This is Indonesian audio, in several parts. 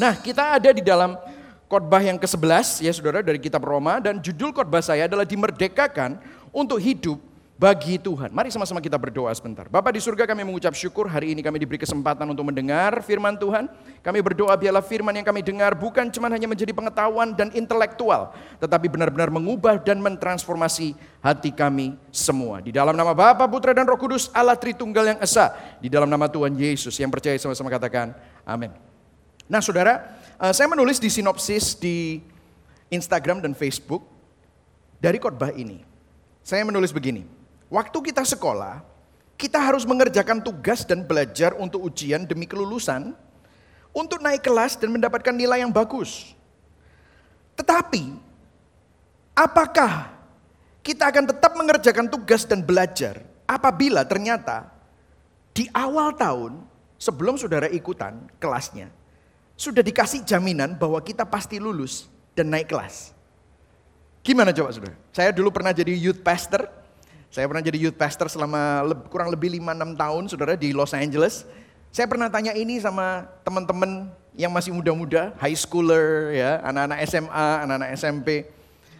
Nah, kita ada di dalam khotbah yang ke-11 ya Saudara dari kitab Roma dan judul khotbah saya adalah dimerdekakan untuk hidup bagi Tuhan. Mari sama-sama kita berdoa sebentar. Bapak di surga kami mengucap syukur hari ini kami diberi kesempatan untuk mendengar firman Tuhan. Kami berdoa biarlah firman yang kami dengar bukan cuma hanya menjadi pengetahuan dan intelektual. Tetapi benar-benar mengubah dan mentransformasi hati kami semua. Di dalam nama Bapa, Putra dan Roh Kudus Allah Tritunggal yang Esa. Di dalam nama Tuhan Yesus yang percaya sama-sama katakan amin. Nah saudara, eh, saya menulis di sinopsis di Instagram dan Facebook dari khotbah ini. Saya menulis begini. Waktu kita sekolah, kita harus mengerjakan tugas dan belajar untuk ujian demi kelulusan, untuk naik kelas dan mendapatkan nilai yang bagus. Tetapi, apakah kita akan tetap mengerjakan tugas dan belajar apabila ternyata di awal tahun sebelum saudara ikutan kelasnya, sudah dikasih jaminan bahwa kita pasti lulus dan naik kelas. Gimana coba saudara? Saya dulu pernah jadi youth pastor, saya pernah jadi youth pastor selama kurang lebih 5-6 tahun saudara di Los Angeles. Saya pernah tanya ini sama teman-teman yang masih muda-muda, high schooler, ya, anak-anak SMA, anak-anak SMP.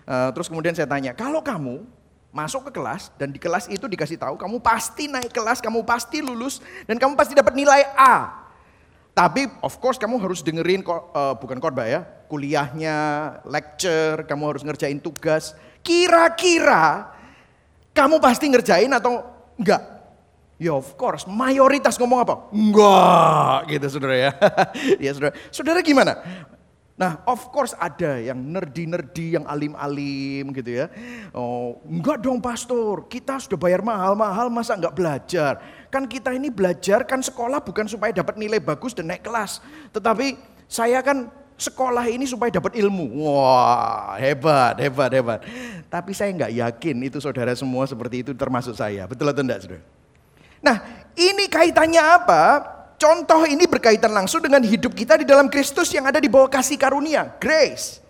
Uh, terus kemudian saya tanya, kalau kamu masuk ke kelas dan di kelas itu dikasih tahu kamu pasti naik kelas, kamu pasti lulus dan kamu pasti dapat nilai A. Tapi of course kamu harus dengerin uh, bukan khotbah ya, kuliahnya, lecture, kamu harus ngerjain tugas. Kira-kira kamu pasti ngerjain atau enggak? Ya of course, mayoritas ngomong apa? Enggak, gitu saudara ya. ya saudara. Saudara gimana? Nah, of course ada yang nerdi-nerdi, yang alim-alim gitu ya. Oh, enggak dong pastor, kita sudah bayar mahal-mahal masa enggak belajar. Kan kita ini belajar kan sekolah bukan supaya dapat nilai bagus dan naik kelas. Tetapi saya kan sekolah ini supaya dapat ilmu. Wah, hebat, hebat, hebat. Tapi saya nggak yakin itu saudara semua seperti itu termasuk saya. Betul atau enggak, saudara? Nah, ini kaitannya apa? Contoh ini berkaitan langsung dengan hidup kita di dalam Kristus yang ada di bawah kasih karunia, grace.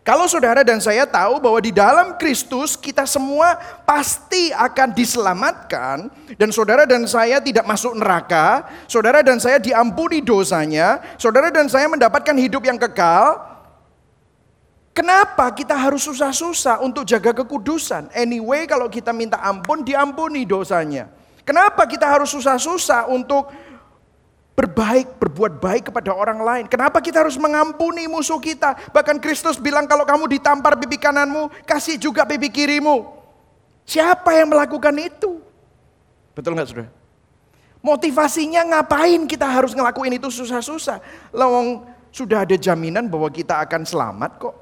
Kalau saudara dan saya tahu bahwa di dalam Kristus kita semua pasti akan diselamatkan dan saudara dan saya tidak masuk neraka, saudara dan saya diampuni dosanya, saudara dan saya mendapatkan hidup yang kekal. Kenapa kita harus susah-susah untuk jaga kekudusan? Anyway, kalau kita minta ampun, diampuni dosanya. Kenapa kita harus susah-susah untuk berbaik, berbuat baik kepada orang lain. Kenapa kita harus mengampuni musuh kita? Bahkan Kristus bilang kalau kamu ditampar pipi kananmu, kasih juga pipi kirimu. Siapa yang melakukan itu? Betul nggak saudara? Motivasinya ngapain kita harus ngelakuin itu susah-susah? Lawang sudah ada jaminan bahwa kita akan selamat kok.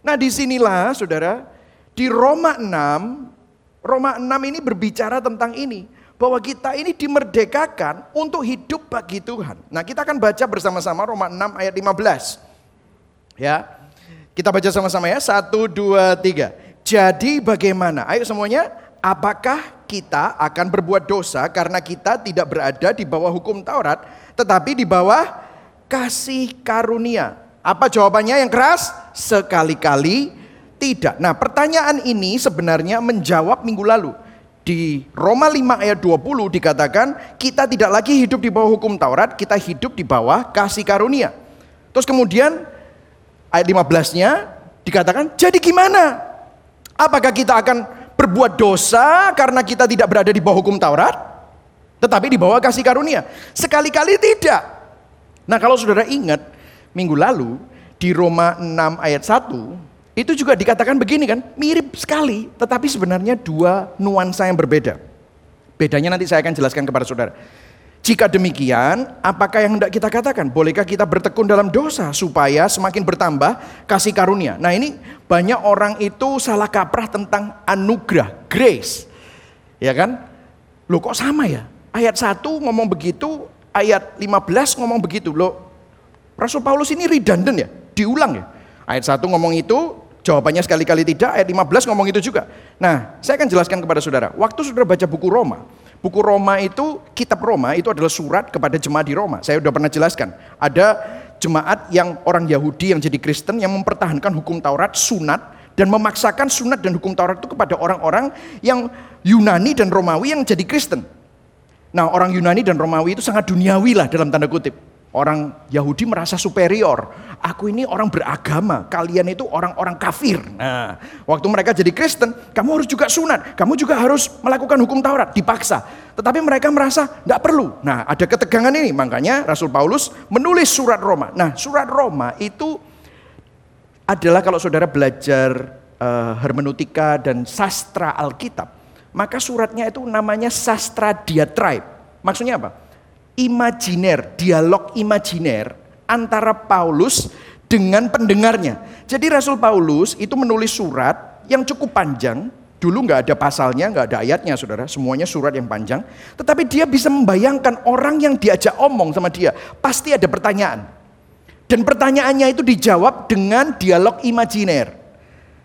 Nah di sinilah saudara, di Roma 6, Roma 6 ini berbicara tentang ini bahwa kita ini dimerdekakan untuk hidup bagi Tuhan. Nah, kita akan baca bersama-sama Roma 6 ayat 15. Ya. Kita baca sama-sama ya. 1 2 3. Jadi bagaimana? Ayo semuanya, apakah kita akan berbuat dosa karena kita tidak berada di bawah hukum Taurat, tetapi di bawah kasih karunia? Apa jawabannya yang keras? Sekali-kali tidak. Nah, pertanyaan ini sebenarnya menjawab minggu lalu di Roma 5 ayat 20 dikatakan kita tidak lagi hidup di bawah hukum Taurat, kita hidup di bawah kasih karunia. Terus kemudian ayat 15-nya dikatakan jadi gimana? Apakah kita akan berbuat dosa karena kita tidak berada di bawah hukum Taurat? Tetapi di bawah kasih karunia. Sekali-kali tidak. Nah kalau saudara ingat minggu lalu di Roma 6 ayat 1 itu juga dikatakan begini kan, mirip sekali, tetapi sebenarnya dua nuansa yang berbeda. Bedanya nanti saya akan jelaskan kepada saudara. Jika demikian, apakah yang hendak kita katakan? Bolehkah kita bertekun dalam dosa supaya semakin bertambah kasih karunia? Nah ini banyak orang itu salah kaprah tentang anugerah, grace. Ya kan? Loh kok sama ya? Ayat 1 ngomong begitu, ayat 15 ngomong begitu. Loh, Rasul Paulus ini redundant ya? Diulang ya? Ayat 1 ngomong itu, Jawabannya sekali-kali tidak, ayat 15 ngomong itu juga. Nah, saya akan jelaskan kepada saudara. Waktu saudara baca buku Roma, buku Roma itu, kitab Roma itu adalah surat kepada jemaat di Roma. Saya sudah pernah jelaskan. Ada jemaat yang orang Yahudi yang jadi Kristen yang mempertahankan hukum Taurat, sunat, dan memaksakan sunat dan hukum Taurat itu kepada orang-orang yang Yunani dan Romawi yang jadi Kristen. Nah orang Yunani dan Romawi itu sangat duniawi lah dalam tanda kutip. Orang Yahudi merasa superior. Aku ini orang beragama, kalian itu orang-orang kafir. Nah, waktu mereka jadi Kristen, kamu harus juga sunat, kamu juga harus melakukan hukum Taurat, dipaksa. Tetapi mereka merasa tidak perlu. Nah, ada ketegangan ini, makanya Rasul Paulus menulis surat Roma. Nah, surat Roma itu adalah kalau saudara belajar uh, hermeneutika dan sastra Alkitab, maka suratnya itu namanya sastra diatribe. Maksudnya apa? Imajiner, dialog imajiner antara Paulus dengan pendengarnya. Jadi Rasul Paulus itu menulis surat yang cukup panjang. Dulu nggak ada pasalnya, nggak ada ayatnya, saudara. Semuanya surat yang panjang. Tetapi dia bisa membayangkan orang yang diajak omong sama dia. Pasti ada pertanyaan. Dan pertanyaannya itu dijawab dengan dialog imajiner.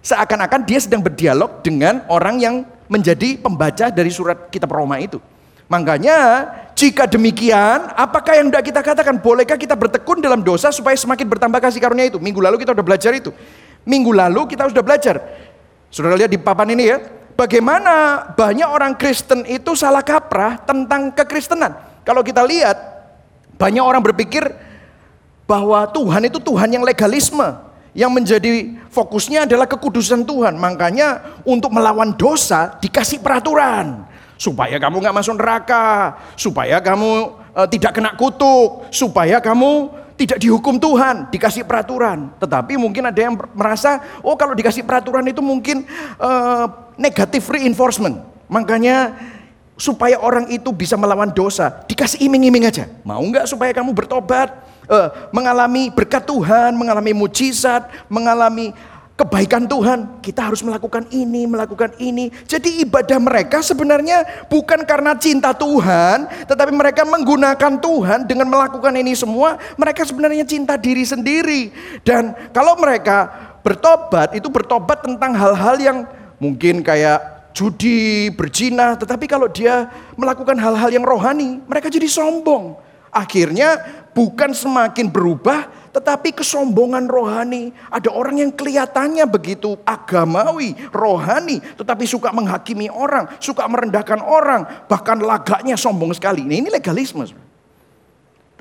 Seakan-akan dia sedang berdialog dengan orang yang menjadi pembaca dari surat kitab Roma itu. Makanya jika demikian, apakah yang tidak kita katakan? Bolehkah kita bertekun dalam dosa supaya semakin bertambah kasih karunia itu? Minggu lalu kita sudah belajar itu. Minggu lalu kita sudah belajar. Sudah lihat di papan ini ya. Bagaimana banyak orang Kristen itu salah kaprah tentang kekristenan. Kalau kita lihat, banyak orang berpikir bahwa Tuhan itu Tuhan yang legalisme. Yang menjadi fokusnya adalah kekudusan Tuhan. Makanya untuk melawan dosa dikasih peraturan supaya kamu nggak masuk neraka, supaya kamu uh, tidak kena kutuk, supaya kamu tidak dihukum Tuhan, dikasih peraturan. Tetapi mungkin ada yang merasa, oh kalau dikasih peraturan itu mungkin uh, negative reinforcement. Makanya supaya orang itu bisa melawan dosa, dikasih iming-iming aja. Mau nggak supaya kamu bertobat, uh, mengalami berkat Tuhan, mengalami mujizat, mengalami kebaikan Tuhan, kita harus melakukan ini, melakukan ini. Jadi ibadah mereka sebenarnya bukan karena cinta Tuhan, tetapi mereka menggunakan Tuhan dengan melakukan ini semua, mereka sebenarnya cinta diri sendiri. Dan kalau mereka bertobat, itu bertobat tentang hal-hal yang mungkin kayak judi, berzina, tetapi kalau dia melakukan hal-hal yang rohani, mereka jadi sombong. Akhirnya bukan semakin berubah, tetapi kesombongan rohani. Ada orang yang kelihatannya begitu agamawi, rohani, tetapi suka menghakimi orang, suka merendahkan orang, bahkan lagaknya sombong sekali. Nah, ini legalisme.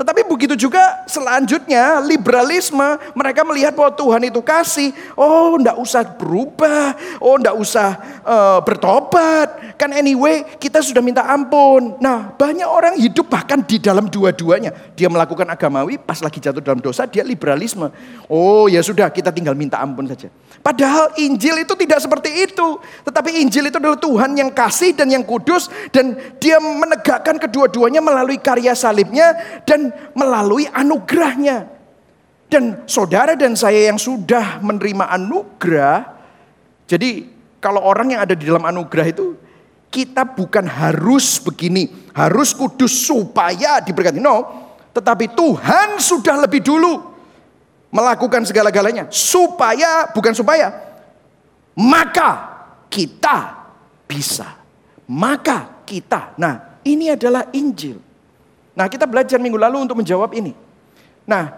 Tetapi begitu juga selanjutnya liberalisme mereka melihat bahwa Tuhan itu kasih. Oh ndak usah berubah. Oh ndak usah uh, bertobat. Kan anyway kita sudah minta ampun. Nah banyak orang hidup bahkan di dalam dua-duanya. Dia melakukan agamawi pas lagi jatuh dalam dosa dia liberalisme. Oh ya sudah kita tinggal minta ampun saja. Padahal Injil itu tidak seperti itu. Tetapi Injil itu adalah Tuhan yang kasih dan yang kudus. Dan dia menegakkan kedua-duanya melalui karya salibnya. Dan melalui anugerahnya. Dan saudara dan saya yang sudah menerima anugerah, jadi kalau orang yang ada di dalam anugerah itu, kita bukan harus begini, harus kudus supaya diberkati. No, tetapi Tuhan sudah lebih dulu melakukan segala-galanya supaya bukan supaya maka kita bisa maka kita nah ini adalah Injil Nah kita belajar minggu lalu untuk menjawab ini. Nah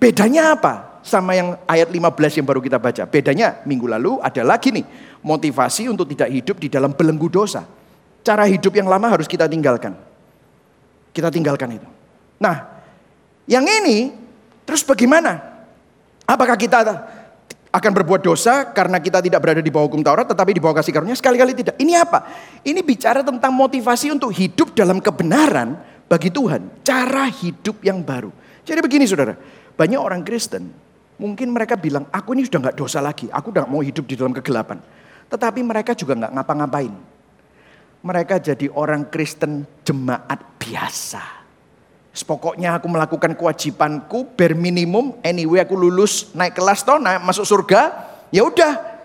bedanya apa sama yang ayat 15 yang baru kita baca? Bedanya minggu lalu adalah gini, motivasi untuk tidak hidup di dalam belenggu dosa. Cara hidup yang lama harus kita tinggalkan. Kita tinggalkan itu. Nah yang ini terus bagaimana? Apakah kita akan berbuat dosa karena kita tidak berada di bawah hukum Taurat tetapi di bawah kasih karunia sekali-kali tidak. Ini apa? Ini bicara tentang motivasi untuk hidup dalam kebenaran bagi Tuhan, cara hidup yang baru. Jadi begini saudara, banyak orang Kristen, mungkin mereka bilang, aku ini sudah nggak dosa lagi, aku udah mau hidup di dalam kegelapan. Tetapi mereka juga nggak ngapa-ngapain. Mereka jadi orang Kristen jemaat biasa. Pokoknya aku melakukan kewajibanku bare minimum, anyway aku lulus naik kelas toh, naik masuk surga, ya udah.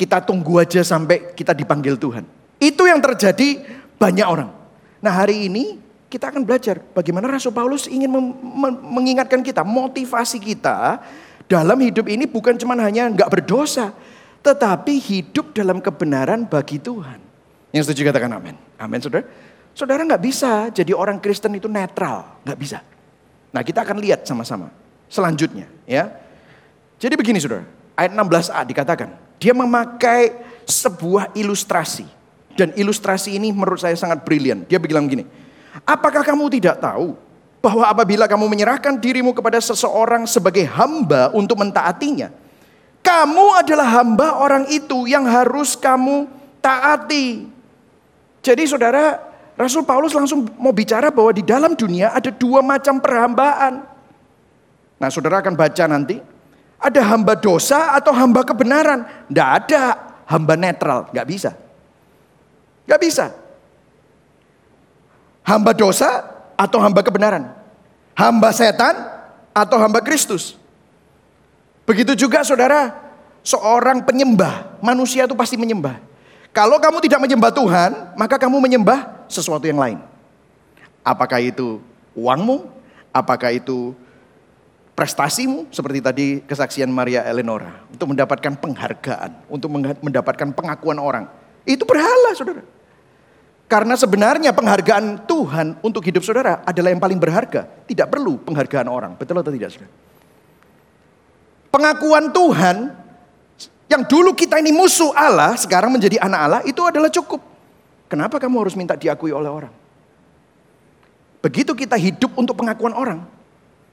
Kita tunggu aja sampai kita dipanggil Tuhan. Itu yang terjadi banyak orang. Nah hari ini kita akan belajar bagaimana Rasul Paulus ingin mengingatkan kita, motivasi kita dalam hidup ini bukan cuma hanya nggak berdosa, tetapi hidup dalam kebenaran bagi Tuhan. Yang setuju katakan amin. Amin saudara. Saudara nggak bisa jadi orang Kristen itu netral, nggak bisa. Nah kita akan lihat sama-sama selanjutnya ya. Jadi begini saudara, ayat 16a dikatakan, dia memakai sebuah ilustrasi. Dan ilustrasi ini menurut saya sangat brilian. Dia bilang gini, apakah kamu tidak tahu bahwa apabila kamu menyerahkan dirimu kepada seseorang sebagai hamba untuk mentaatinya, kamu adalah hamba orang itu yang harus kamu taati. Jadi saudara, Rasul Paulus langsung mau bicara bahwa di dalam dunia ada dua macam perhambaan. Nah saudara akan baca nanti, ada hamba dosa atau hamba kebenaran. Tidak ada hamba netral, nggak bisa. Nggak bisa. Hamba dosa atau hamba kebenaran. Hamba setan atau hamba Kristus. Begitu juga saudara, seorang penyembah, manusia itu pasti menyembah. Kalau kamu tidak menyembah Tuhan, maka kamu menyembah sesuatu yang lain. Apakah itu uangmu? Apakah itu prestasimu seperti tadi kesaksian Maria Eleonora untuk mendapatkan penghargaan, untuk mendapatkan pengakuan orang. Itu berhala, Saudara. Karena sebenarnya penghargaan Tuhan untuk hidup saudara adalah yang paling berharga. Tidak perlu penghargaan orang. Betul atau tidak, saudara? Pengakuan Tuhan yang dulu kita ini musuh Allah, sekarang menjadi anak Allah, itu adalah cukup. Kenapa kamu harus minta diakui oleh orang? Begitu kita hidup untuk pengakuan orang.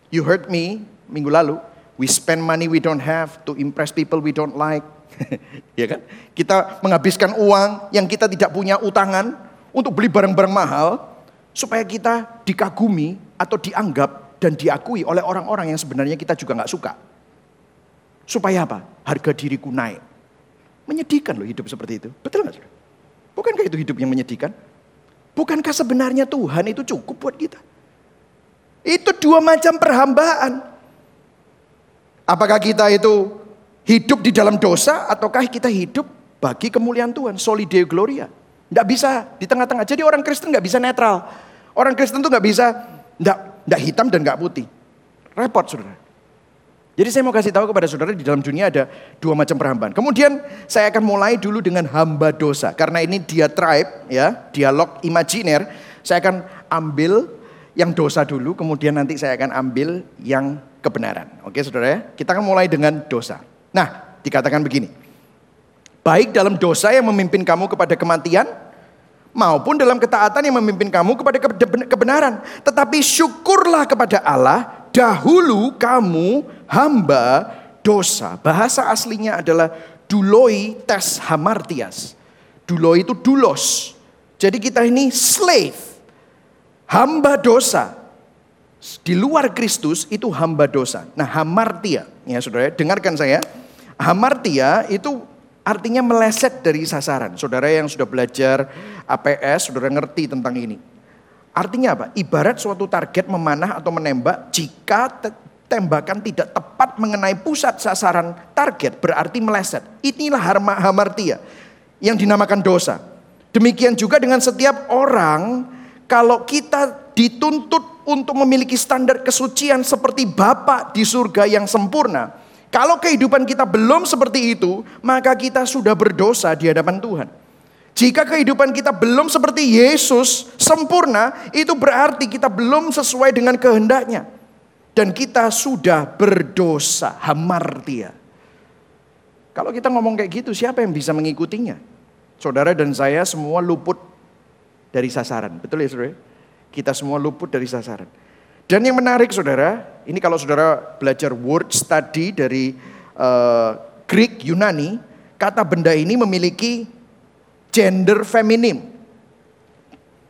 You heard me minggu lalu, we spend money we don't have to impress people we don't like. ya kan? Kita menghabiskan uang yang kita tidak punya utangan untuk beli barang-barang mahal supaya kita dikagumi atau dianggap dan diakui oleh orang-orang yang sebenarnya kita juga nggak suka. Supaya apa? Harga diriku naik. Menyedihkan loh hidup seperti itu. Betul nggak? Bukankah itu hidup yang menyedihkan? Bukankah sebenarnya Tuhan itu cukup buat kita? Itu dua macam perhambaan. Apakah kita itu hidup di dalam dosa ataukah kita hidup bagi kemuliaan Tuhan, soli deo gloria. Tidak bisa di tengah-tengah. Jadi orang Kristen nggak bisa netral. Orang Kristen tuh nggak bisa nggak hitam dan nggak putih. Repot saudara. Jadi saya mau kasih tahu kepada saudara di dalam dunia ada dua macam perhambaan. Kemudian saya akan mulai dulu dengan hamba dosa. Karena ini dia tribe ya, dialog imajiner. Saya akan ambil yang dosa dulu, kemudian nanti saya akan ambil yang kebenaran. Oke saudara ya, kita akan mulai dengan dosa. Nah, dikatakan begini. Baik dalam dosa yang memimpin kamu kepada kematian, maupun dalam ketaatan yang memimpin kamu kepada kebenaran. Tetapi syukurlah kepada Allah, dahulu kamu hamba dosa. Bahasa aslinya adalah duloi tes hamartias. Duloi itu dulos. Jadi kita ini slave. Hamba dosa di luar Kristus itu hamba dosa. Nah, hamartia, ya Saudara, dengarkan saya. Hamartia itu artinya meleset dari sasaran. Saudara yang sudah belajar APS, Saudara ngerti tentang ini. Artinya apa? Ibarat suatu target memanah atau menembak jika tembakan tidak tepat mengenai pusat sasaran target berarti meleset. Inilah hamartia yang dinamakan dosa. Demikian juga dengan setiap orang kalau kita dituntut untuk memiliki standar kesucian seperti Bapa di surga yang sempurna. Kalau kehidupan kita belum seperti itu, maka kita sudah berdosa di hadapan Tuhan. Jika kehidupan kita belum seperti Yesus sempurna, itu berarti kita belum sesuai dengan kehendaknya. Dan kita sudah berdosa, hamartia. Kalau kita ngomong kayak gitu, siapa yang bisa mengikutinya? Saudara dan saya semua luput dari sasaran. Betul ya saudara? Kita semua luput dari sasaran. Dan yang menarik saudara, ini kalau saudara belajar word study dari uh, Greek Yunani, kata benda ini memiliki gender feminim.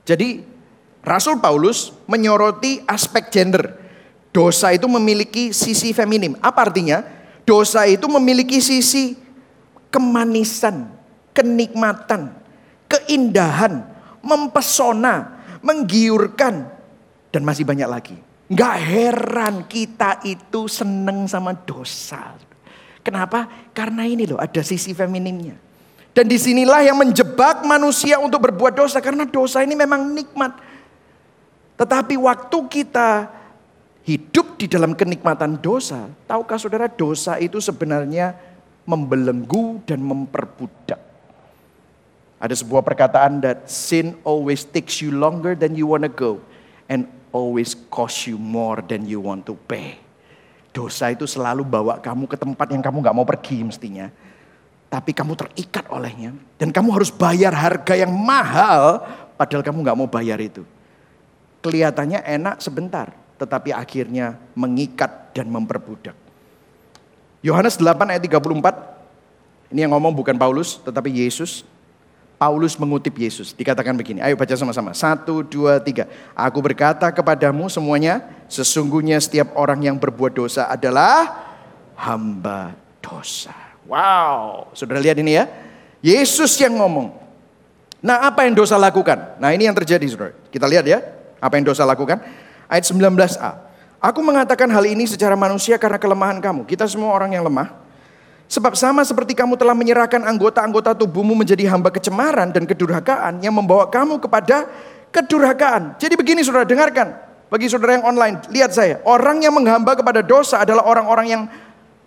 Jadi Rasul Paulus menyoroti aspek gender. Dosa itu memiliki sisi feminim. Apa artinya? Dosa itu memiliki sisi kemanisan, kenikmatan, keindahan, mempesona, menggiurkan, dan masih banyak lagi. Gak heran kita itu seneng sama dosa. Kenapa? Karena ini loh ada sisi feminimnya. Dan di sinilah yang menjebak manusia untuk berbuat dosa. Karena dosa ini memang nikmat. Tetapi waktu kita hidup di dalam kenikmatan dosa. Tahukah saudara dosa itu sebenarnya membelenggu dan memperbudak. Ada sebuah perkataan that sin always takes you longer than you wanna go and always cost you more than you want to pay. Dosa itu selalu bawa kamu ke tempat yang kamu nggak mau pergi mestinya. Tapi kamu terikat olehnya. Dan kamu harus bayar harga yang mahal padahal kamu nggak mau bayar itu. Kelihatannya enak sebentar. tetapi akhirnya mengikat dan memperbudak. Yohanes 8 ayat 34, ini yang ngomong bukan Paulus, tetapi Yesus. Paulus mengutip Yesus, dikatakan begini, ayo baca sama-sama. Satu, dua, tiga. Aku berkata kepadamu semuanya, sesungguhnya setiap orang yang berbuat dosa adalah hamba dosa. Wow, sudah lihat ini ya. Yesus yang ngomong. Nah apa yang dosa lakukan? Nah ini yang terjadi saudara. Kita lihat ya, apa yang dosa lakukan. Ayat 19a. Aku mengatakan hal ini secara manusia karena kelemahan kamu. Kita semua orang yang lemah. Sebab sama seperti kamu telah menyerahkan anggota-anggota tubuhmu menjadi hamba kecemaran dan kedurhakaan yang membawa kamu kepada kedurhakaan. Jadi begini saudara, dengarkan. Bagi saudara yang online, lihat saya. Orang yang menghamba kepada dosa adalah orang-orang yang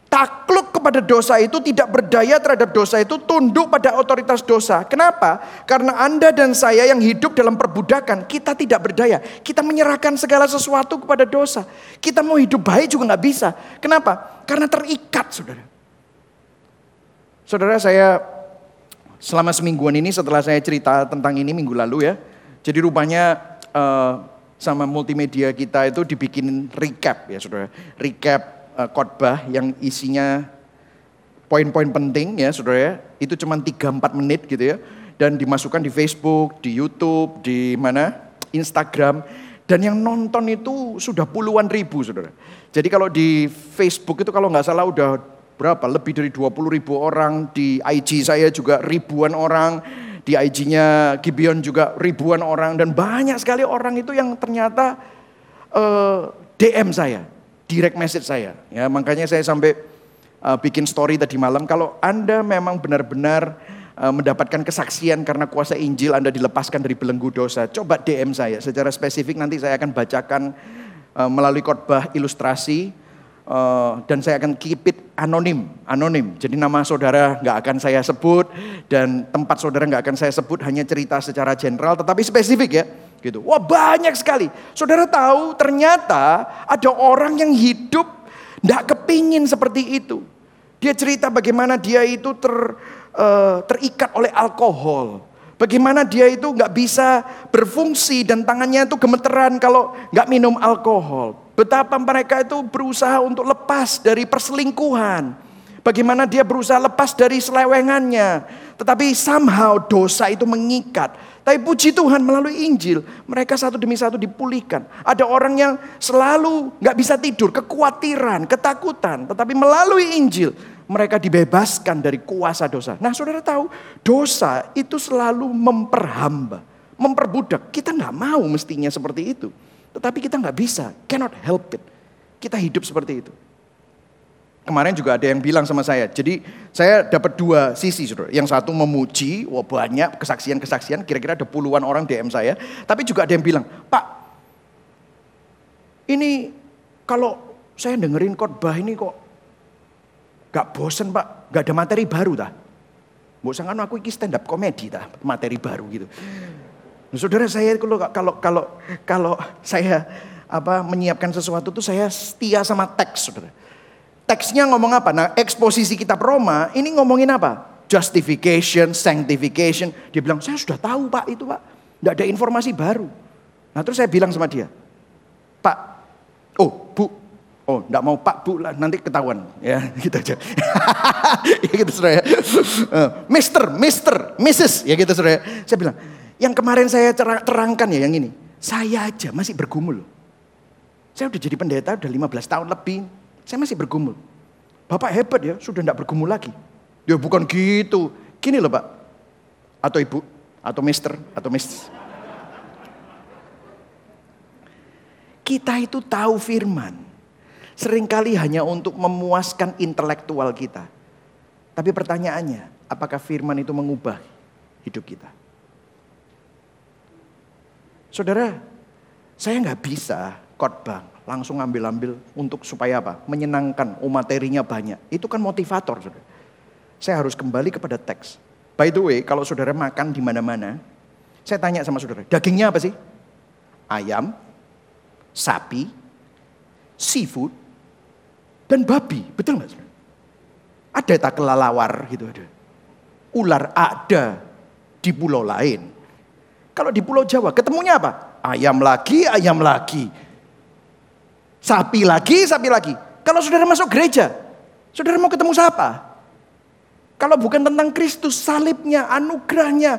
takluk kepada dosa itu tidak berdaya terhadap dosa itu tunduk pada otoritas dosa. Kenapa? Karena Anda dan saya yang hidup dalam perbudakan, kita tidak berdaya. Kita menyerahkan segala sesuatu kepada dosa. Kita mau hidup baik juga nggak bisa. Kenapa? Karena terikat, saudara. Saudara saya selama semingguan ini setelah saya cerita tentang ini minggu lalu ya. Jadi rupanya uh, sama multimedia kita itu dibikin recap ya saudara. Recap uh, khotbah yang isinya poin-poin penting ya saudara ya. Itu cuma 3-4 menit gitu ya. Dan dimasukkan di Facebook, di Youtube, di mana? Instagram. Dan yang nonton itu sudah puluhan ribu saudara. Jadi kalau di Facebook itu kalau nggak salah udah berapa? Lebih dari 20 ribu orang. Di IG saya juga ribuan orang. Di IG-nya Gibeon juga ribuan orang. Dan banyak sekali orang itu yang ternyata uh, eh, DM saya direct message saya. Ya, makanya saya sampai uh, bikin story tadi malam. Kalau Anda memang benar-benar uh, mendapatkan kesaksian karena kuasa Injil Anda dilepaskan dari belenggu dosa, coba DM saya. Secara spesifik nanti saya akan bacakan uh, melalui khotbah ilustrasi uh, dan saya akan keep it anonim, anonim. Jadi nama saudara nggak akan saya sebut dan tempat saudara nggak akan saya sebut, hanya cerita secara general, tetapi spesifik ya. Gitu. Wah banyak sekali. Saudara tahu ternyata ada orang yang hidup tidak kepingin seperti itu. Dia cerita bagaimana dia itu ter, uh, terikat oleh alkohol. Bagaimana dia itu nggak bisa berfungsi dan tangannya itu gemeteran kalau nggak minum alkohol. Betapa mereka itu berusaha untuk lepas dari perselingkuhan. Bagaimana dia berusaha lepas dari selewengannya. Tetapi somehow dosa itu mengikat. Tapi puji Tuhan melalui Injil, mereka satu demi satu dipulihkan. Ada orang yang selalu nggak bisa tidur, kekhawatiran, ketakutan. Tetapi melalui Injil, mereka dibebaskan dari kuasa dosa. Nah saudara tahu, dosa itu selalu memperhamba, memperbudak. Kita nggak mau mestinya seperti itu. Tetapi kita nggak bisa, cannot help it. Kita hidup seperti itu. Kemarin juga ada yang bilang sama saya. Jadi saya dapat dua sisi, saudara. Yang satu memuji, wah banyak kesaksian-kesaksian, kira-kira ada puluhan orang DM saya. Tapi juga ada yang bilang, Pak, ini kalau saya dengerin khotbah ini kok gak bosen pak, gak ada materi baru dah. Bosan kan aku iki stand up komedi dah, materi baru gitu. Nah, saudara saya kalau kalau kalau kalau saya apa menyiapkan sesuatu tuh saya setia sama teks, saudara. Teksnya ngomong apa? Nah eksposisi kitab Roma ini ngomongin apa? Justification, sanctification. Dia bilang, saya sudah tahu pak itu pak. Tidak ada informasi baru. Nah terus saya bilang sama dia, Pak, oh bu, oh tidak mau Pak Bu lah nanti ketahuan ya gitu aja. ya gitu saudara. Uh, Mister, Mister, Mrs. ya gitu saudara. Saya bilang, yang kemarin saya terangkan ya yang ini, saya aja masih bergumul. Saya udah jadi pendeta udah 15 tahun lebih. Saya masih bergumul. Bapak hebat ya, sudah tidak bergumul lagi. Ya bukan gitu. Gini loh pak. Atau ibu, atau mister, atau miss. Kita itu tahu firman. Seringkali hanya untuk memuaskan intelektual kita. Tapi pertanyaannya, apakah firman itu mengubah hidup kita? Saudara, saya nggak bisa khotbah langsung ambil-ambil untuk supaya apa? Menyenangkan, oh materinya banyak. Itu kan motivator, saudara. Saya harus kembali kepada teks. By the way, kalau saudara makan di mana-mana, saya tanya sama saudara, dagingnya apa sih? Ayam, sapi, seafood, dan babi. Betul nggak? Ada tak kelalawar gitu ada. Ular ada di pulau lain. Kalau di pulau Jawa ketemunya apa? Ayam lagi, ayam lagi Sapi lagi, sapi lagi. Kalau saudara masuk gereja, saudara mau ketemu siapa? Kalau bukan tentang Kristus, salibnya, anugerahnya,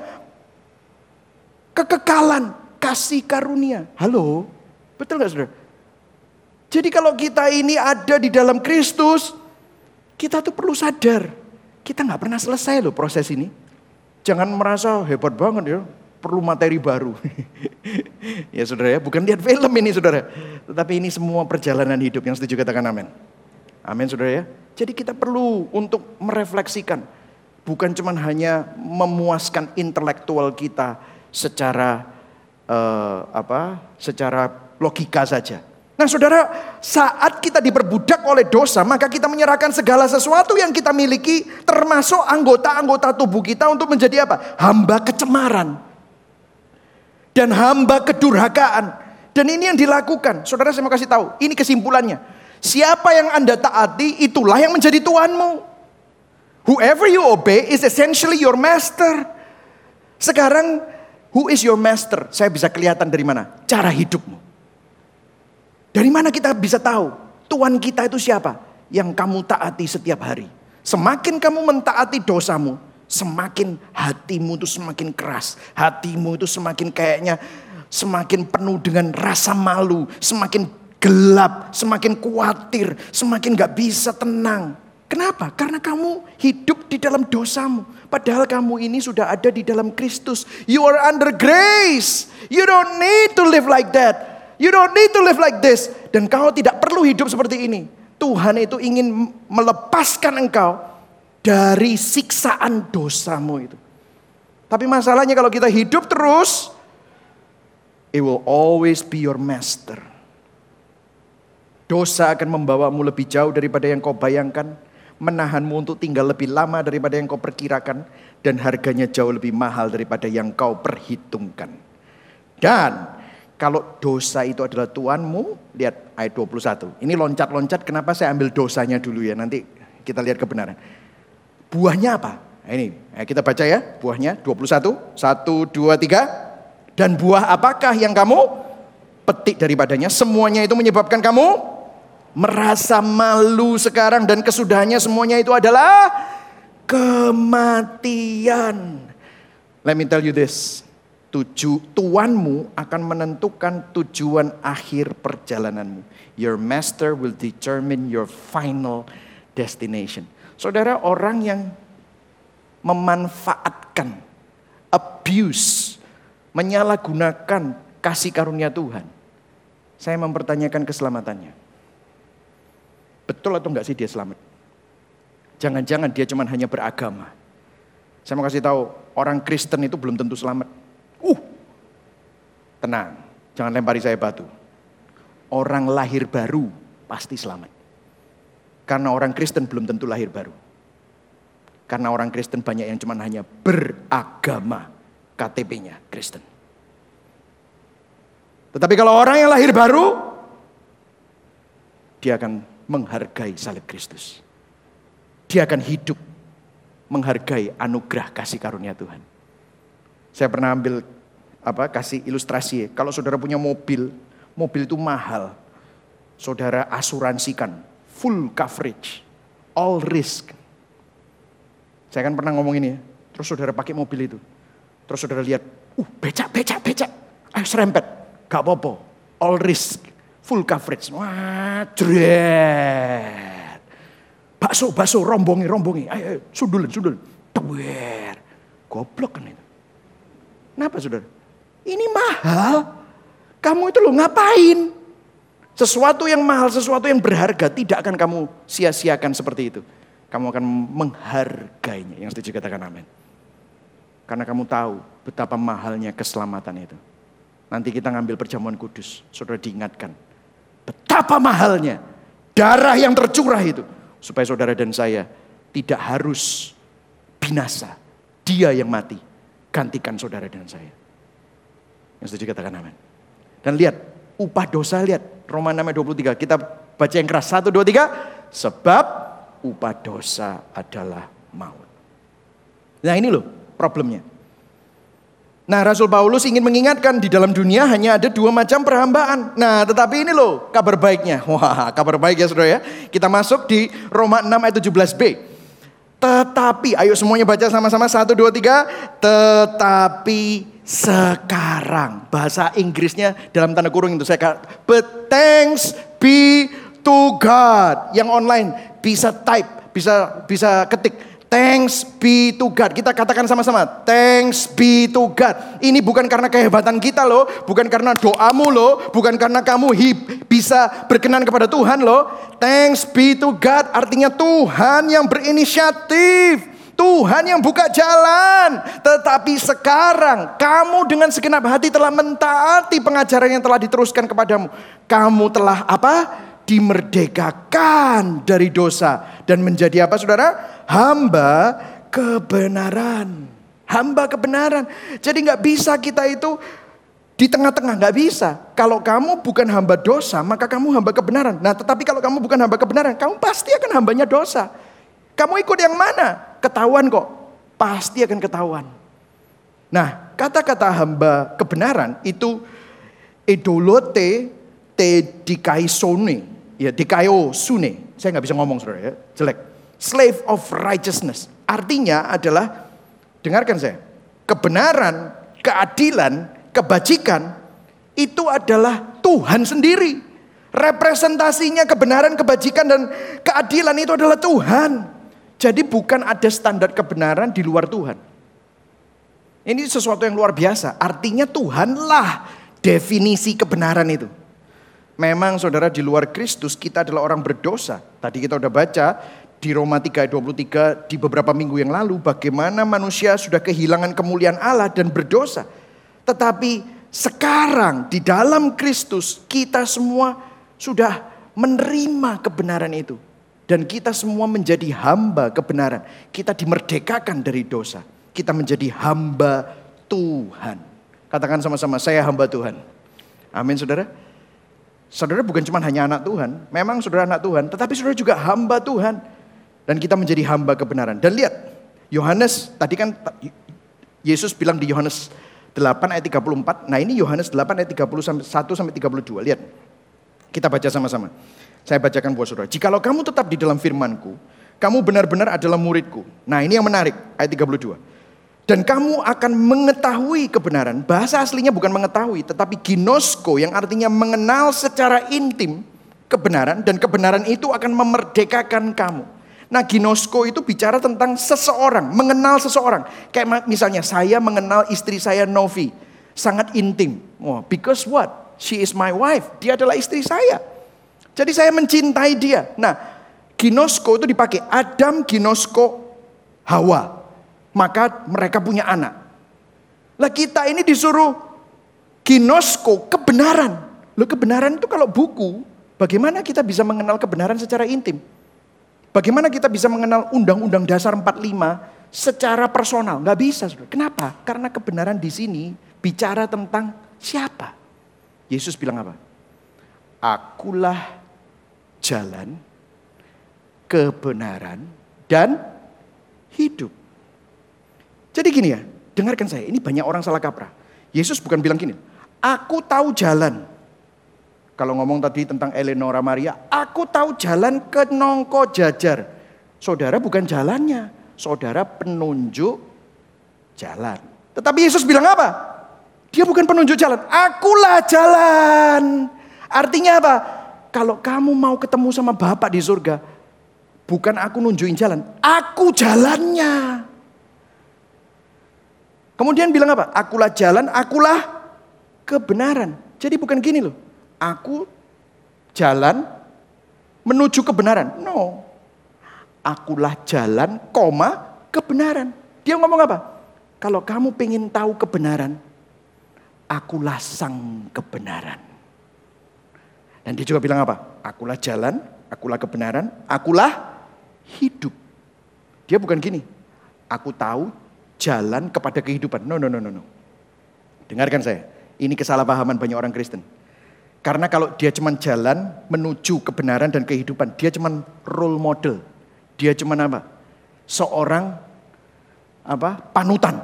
kekekalan, kasih karunia. Halo, betul nggak saudara? Jadi kalau kita ini ada di dalam Kristus, kita tuh perlu sadar, kita nggak pernah selesai loh proses ini. Jangan merasa hebat banget ya, perlu materi baru. ya saudara ya, bukan lihat film ini saudara. Tetapi ini semua perjalanan hidup yang setuju katakan amin. Amin saudara ya. Jadi kita perlu untuk merefleksikan. Bukan cuma hanya memuaskan intelektual kita secara uh, apa? Secara logika saja. Nah saudara, saat kita diperbudak oleh dosa, maka kita menyerahkan segala sesuatu yang kita miliki, termasuk anggota-anggota tubuh kita untuk menjadi apa? Hamba kecemaran. Dan hamba kedurhakaan. Dan ini yang dilakukan. Saudara saya mau kasih tahu, ini kesimpulannya. Siapa yang Anda taati, itulah yang menjadi Tuhanmu. Whoever you obey is essentially your master. Sekarang, who is your master? Saya bisa kelihatan dari mana? Cara hidupmu. Dari mana kita bisa tahu Tuhan kita itu siapa? Yang kamu taati setiap hari. Semakin kamu mentaati dosamu, semakin hatimu itu semakin keras. Hatimu itu semakin kayaknya semakin penuh dengan rasa malu, semakin gelap, semakin khawatir, semakin gak bisa tenang. Kenapa? Karena kamu hidup di dalam dosamu. Padahal kamu ini sudah ada di dalam Kristus. You are under grace. You don't need to live like that. You don't need to live like this. Dan kau tidak perlu hidup seperti ini. Tuhan itu ingin melepaskan engkau dari siksaan dosamu itu. Tapi masalahnya kalau kita hidup terus, it will always be your master. Dosa akan membawamu lebih jauh daripada yang kau bayangkan, menahanmu untuk tinggal lebih lama daripada yang kau perkirakan, dan harganya jauh lebih mahal daripada yang kau perhitungkan. Dan kalau dosa itu adalah Tuhanmu, lihat ayat 21. Ini loncat-loncat, kenapa saya ambil dosanya dulu ya, nanti kita lihat kebenaran. Buahnya apa? Nah, ini, kita baca ya, buahnya 21, 1, 2, 3. Dan buah apakah yang kamu petik daripadanya? Semuanya itu menyebabkan kamu merasa malu sekarang dan kesudahannya semuanya itu adalah kematian. Let me tell you this. Tuju, tuanmu akan menentukan tujuan akhir perjalananmu. Your master will determine your final destination. Saudara, orang yang memanfaatkan, abuse, menyalahgunakan kasih karunia Tuhan. Saya mempertanyakan keselamatannya. Betul atau enggak sih dia selamat? Jangan-jangan dia cuma hanya beragama. Saya mau kasih tahu, orang Kristen itu belum tentu selamat. Uh, tenang, jangan lempari saya batu. Orang lahir baru pasti selamat. Karena orang Kristen belum tentu lahir baru. Karena orang Kristen banyak yang cuma hanya beragama. KTP-nya Kristen. Tetapi kalau orang yang lahir baru, dia akan menghargai salib Kristus. Dia akan hidup menghargai anugerah kasih karunia Tuhan. Saya pernah ambil apa kasih ilustrasi. Kalau saudara punya mobil, mobil itu mahal. Saudara asuransikan full coverage, all risk. Saya kan pernah ngomong ini ya. Terus saudara pakai mobil itu. Terus saudara lihat, uh becak, becak, becak. Ayo serempet. Gak apa-apa. All risk full coverage. Wah, dret. Bakso, bakso, rombongi, rombongi. Ayo, ayo sundul, sundul. Tuwer. Goblok kan itu. Kenapa saudara? Ini mahal. Kamu itu lo ngapain? Sesuatu yang mahal, sesuatu yang berharga tidak akan kamu sia-siakan seperti itu. Kamu akan menghargainya. Yang setuju katakan amin. Karena kamu tahu betapa mahalnya keselamatan itu. Nanti kita ngambil perjamuan kudus. Saudara diingatkan Betapa mahalnya darah yang tercurah itu. Supaya saudara dan saya tidak harus binasa. Dia yang mati. Gantikan saudara dan saya. Yang setuju katakan amin. Dan lihat, upah dosa lihat. Roma 6 23. Kita baca yang keras. 1, 2, 3. Sebab upah dosa adalah maut. Nah ini loh problemnya. Nah, Rasul Paulus ingin mengingatkan di dalam dunia hanya ada dua macam perhambaan. Nah, tetapi ini loh kabar baiknya. Wah, kabar baik ya saudara ya. Kita masuk di Roma 6 ayat 17b. Tetapi, ayo semuanya baca sama-sama. Satu, dua, tiga. Tetapi sekarang. Bahasa Inggrisnya dalam tanda kurung itu saya. But thanks be to God. Yang online bisa type, bisa bisa ketik Thanks be to God. Kita katakan sama-sama. Thanks be to God. Ini bukan karena kehebatan kita loh. Bukan karena doamu loh. Bukan karena kamu hip, bisa berkenan kepada Tuhan loh. Thanks be to God. Artinya Tuhan yang berinisiatif. Tuhan yang buka jalan. Tetapi sekarang kamu dengan segenap hati telah mentaati pengajaran yang telah diteruskan kepadamu. Kamu telah apa? Dimerdekakan dari dosa. Dan menjadi apa saudara? hamba kebenaran. Hamba kebenaran. Jadi nggak bisa kita itu di tengah-tengah nggak bisa. Kalau kamu bukan hamba dosa, maka kamu hamba kebenaran. Nah, tetapi kalau kamu bukan hamba kebenaran, kamu pasti akan hambanya dosa. Kamu ikut yang mana? Ketahuan kok. Pasti akan ketahuan. Nah, kata-kata hamba kebenaran itu edolote te dikaisone. Ya, dikaiosune. Saya nggak bisa ngomong saudara ya, jelek slave of righteousness. Artinya adalah, dengarkan saya, kebenaran, keadilan, kebajikan itu adalah Tuhan sendiri. Representasinya kebenaran, kebajikan, dan keadilan itu adalah Tuhan. Jadi bukan ada standar kebenaran di luar Tuhan. Ini sesuatu yang luar biasa. Artinya Tuhanlah definisi kebenaran itu. Memang saudara di luar Kristus kita adalah orang berdosa. Tadi kita udah baca di Roma 3 ayat 23 di beberapa minggu yang lalu bagaimana manusia sudah kehilangan kemuliaan Allah dan berdosa. Tetapi sekarang di dalam Kristus kita semua sudah menerima kebenaran itu. Dan kita semua menjadi hamba kebenaran. Kita dimerdekakan dari dosa. Kita menjadi hamba Tuhan. Katakan sama-sama, saya hamba Tuhan. Amin saudara. Saudara bukan cuma hanya anak Tuhan. Memang saudara anak Tuhan. Tetapi saudara juga hamba Tuhan dan kita menjadi hamba kebenaran. Dan lihat, Yohanes tadi kan Yesus bilang di Yohanes 8 ayat 34. Nah, ini Yohanes 8 ayat 31 sampai 32. Lihat. Kita baca sama-sama. Saya bacakan buat saudara. Jikalau kamu tetap di dalam firmanku, kamu benar-benar adalah muridku. Nah, ini yang menarik, ayat 32. Dan kamu akan mengetahui kebenaran. Bahasa aslinya bukan mengetahui, tetapi ginosko yang artinya mengenal secara intim kebenaran dan kebenaran itu akan memerdekakan kamu. Nah ginosko itu bicara tentang seseorang, mengenal seseorang. Kayak misalnya saya mengenal istri saya Novi. Sangat intim. Oh, because what? She is my wife. Dia adalah istri saya. Jadi saya mencintai dia. Nah ginosko itu dipakai. Adam ginosko Hawa. Maka mereka punya anak. Lah kita ini disuruh ginosko kebenaran. Lo kebenaran itu kalau buku, bagaimana kita bisa mengenal kebenaran secara intim? Bagaimana kita bisa mengenal Undang-Undang Dasar 45 secara personal? Nggak bisa. Kenapa? Karena kebenaran di sini bicara tentang siapa. Yesus bilang apa? Akulah jalan, kebenaran, dan hidup. Jadi gini ya, dengarkan saya, ini banyak orang salah kaprah. Yesus bukan bilang gini, aku tahu jalan, kalau ngomong tadi tentang Eleonora Maria, aku tahu jalan ke Nongko Jajar. Saudara bukan jalannya, saudara penunjuk jalan. Tetapi Yesus bilang apa? Dia bukan penunjuk jalan, akulah jalan. Artinya apa? Kalau kamu mau ketemu sama Bapak di surga, bukan aku nunjukin jalan, aku jalannya. Kemudian bilang apa? Akulah jalan, akulah kebenaran. Jadi bukan gini loh aku jalan menuju kebenaran. No. Akulah jalan, koma, kebenaran. Dia ngomong apa? Kalau kamu pengen tahu kebenaran, akulah sang kebenaran. Dan dia juga bilang apa? Akulah jalan, akulah kebenaran, akulah hidup. Dia bukan gini. Aku tahu jalan kepada kehidupan. No, no, no, no, no. Dengarkan saya. Ini kesalahpahaman banyak orang Kristen. Karena kalau dia cuma jalan menuju kebenaran dan kehidupan, dia cuma role model. Dia cuma apa? Seorang apa? panutan.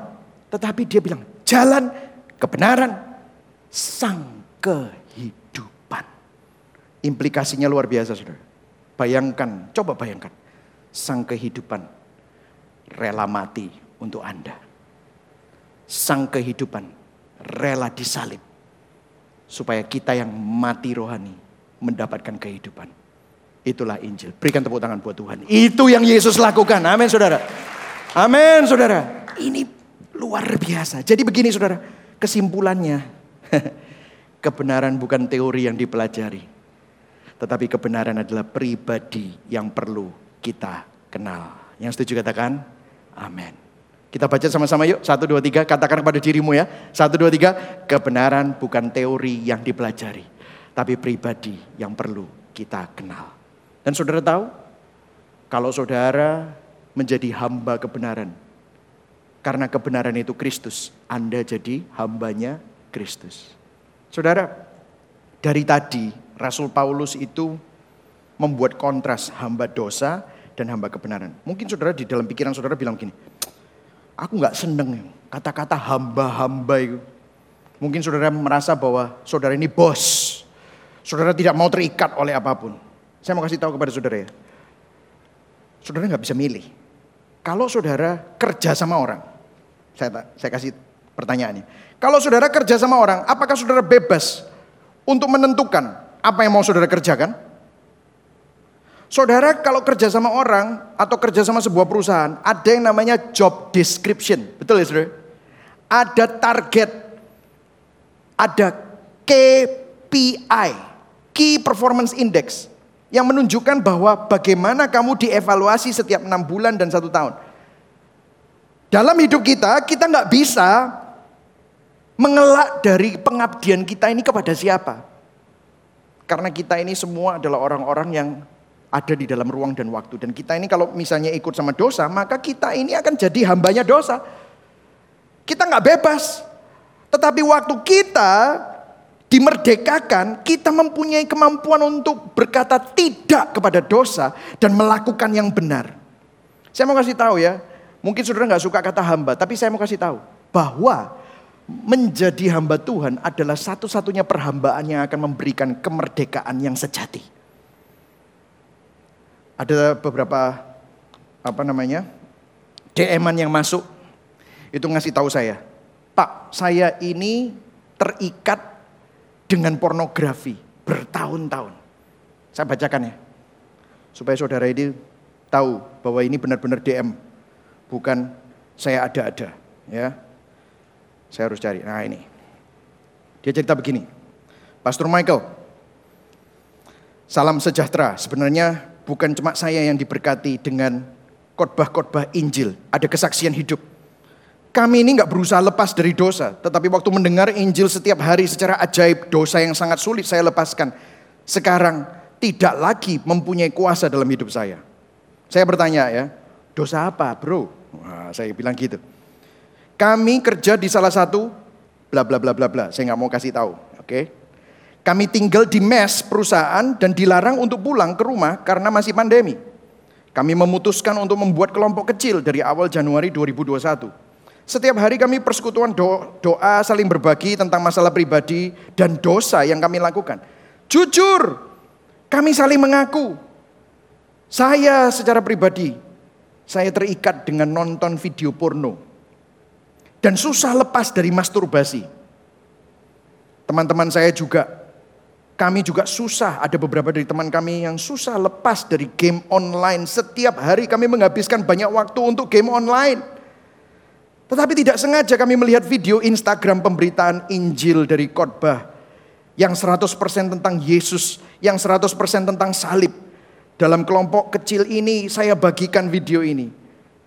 Tetapi dia bilang, jalan, kebenaran, sang kehidupan. Implikasinya luar biasa saudara. Bayangkan, coba bayangkan. Sang kehidupan rela mati untuk Anda. Sang kehidupan rela disalib. Supaya kita yang mati rohani mendapatkan kehidupan. Itulah Injil. Berikan tepuk tangan buat Tuhan. Itu yang Yesus lakukan. Amin saudara. Amin saudara. Ini luar biasa. Jadi begini saudara. Kesimpulannya. kebenaran bukan teori yang dipelajari. Tetapi kebenaran adalah pribadi yang perlu kita kenal. Yang setuju katakan, amin. Kita baca sama-sama yuk. Satu, dua, tiga. Katakan kepada dirimu ya. Satu, dua, tiga. Kebenaran bukan teori yang dipelajari. Tapi pribadi yang perlu kita kenal. Dan saudara tahu, kalau saudara menjadi hamba kebenaran, karena kebenaran itu Kristus, Anda jadi hambanya Kristus. Saudara, dari tadi Rasul Paulus itu membuat kontras hamba dosa dan hamba kebenaran. Mungkin saudara di dalam pikiran saudara bilang gini, aku nggak seneng kata-kata hamba-hamba itu. Mungkin saudara merasa bahwa saudara ini bos. Saudara tidak mau terikat oleh apa pun. Saya mau kasih tahu kepada saudara ya. Saudara nggak bisa milih. Kalau saudara kerja sama orang, saya, saya kasih pertanyaannya. Kalau saudara kerja sama orang, apakah saudara bebas untuk menentukan apa yang mau saudara kerjakan? Saudara kalau kerja sama orang atau kerja sama sebuah perusahaan, ada yang namanya job description. Betul ya saudara? Ada target, ada KPI, Key Performance Index, yang menunjukkan bahwa bagaimana kamu dievaluasi setiap enam bulan dan satu tahun. Dalam hidup kita, kita nggak bisa mengelak dari pengabdian kita ini kepada siapa? Karena kita ini semua adalah orang-orang yang ada di dalam ruang dan waktu. Dan kita ini kalau misalnya ikut sama dosa, maka kita ini akan jadi hambanya dosa. Kita nggak bebas. Tetapi waktu kita dimerdekakan, kita mempunyai kemampuan untuk berkata tidak kepada dosa dan melakukan yang benar. Saya mau kasih tahu ya, mungkin saudara nggak suka kata hamba, tapi saya mau kasih tahu bahwa menjadi hamba Tuhan adalah satu-satunya perhambaan yang akan memberikan kemerdekaan yang sejati. Ada beberapa apa namanya dm yang masuk itu ngasih tahu saya, Pak, saya ini terikat dengan pornografi bertahun-tahun. Saya bacakan ya, supaya saudara ini tahu bahwa ini benar-benar DM, bukan saya ada-ada, ya. Saya harus cari. Nah ini. Dia cerita begini. Pastor Michael, salam sejahtera. Sebenarnya bukan cuma saya yang diberkati dengan khotbah-khotbah Injil. Ada kesaksian hidup. Kami ini nggak berusaha lepas dari dosa. Tetapi waktu mendengar Injil setiap hari secara ajaib, dosa yang sangat sulit saya lepaskan. Sekarang tidak lagi mempunyai kuasa dalam hidup saya. Saya bertanya ya, dosa apa bro? Wah, saya bilang gitu. Kami kerja di salah satu bla bla bla bla bla. Saya nggak mau kasih tahu, oke? Okay? Kami tinggal di mes perusahaan dan dilarang untuk pulang ke rumah karena masih pandemi. Kami memutuskan untuk membuat kelompok kecil dari awal Januari 2021. Setiap hari kami persekutuan do doa saling berbagi tentang masalah pribadi dan dosa yang kami lakukan. Jujur, kami saling mengaku. Saya secara pribadi, saya terikat dengan nonton video porno dan susah lepas dari masturbasi. Teman-teman saya juga, kami juga susah, ada beberapa dari teman kami yang susah lepas dari game online. Setiap hari kami menghabiskan banyak waktu untuk game online. Tetapi tidak sengaja kami melihat video Instagram pemberitaan Injil dari khotbah yang 100% tentang Yesus, yang 100% tentang salib. Dalam kelompok kecil ini saya bagikan video ini.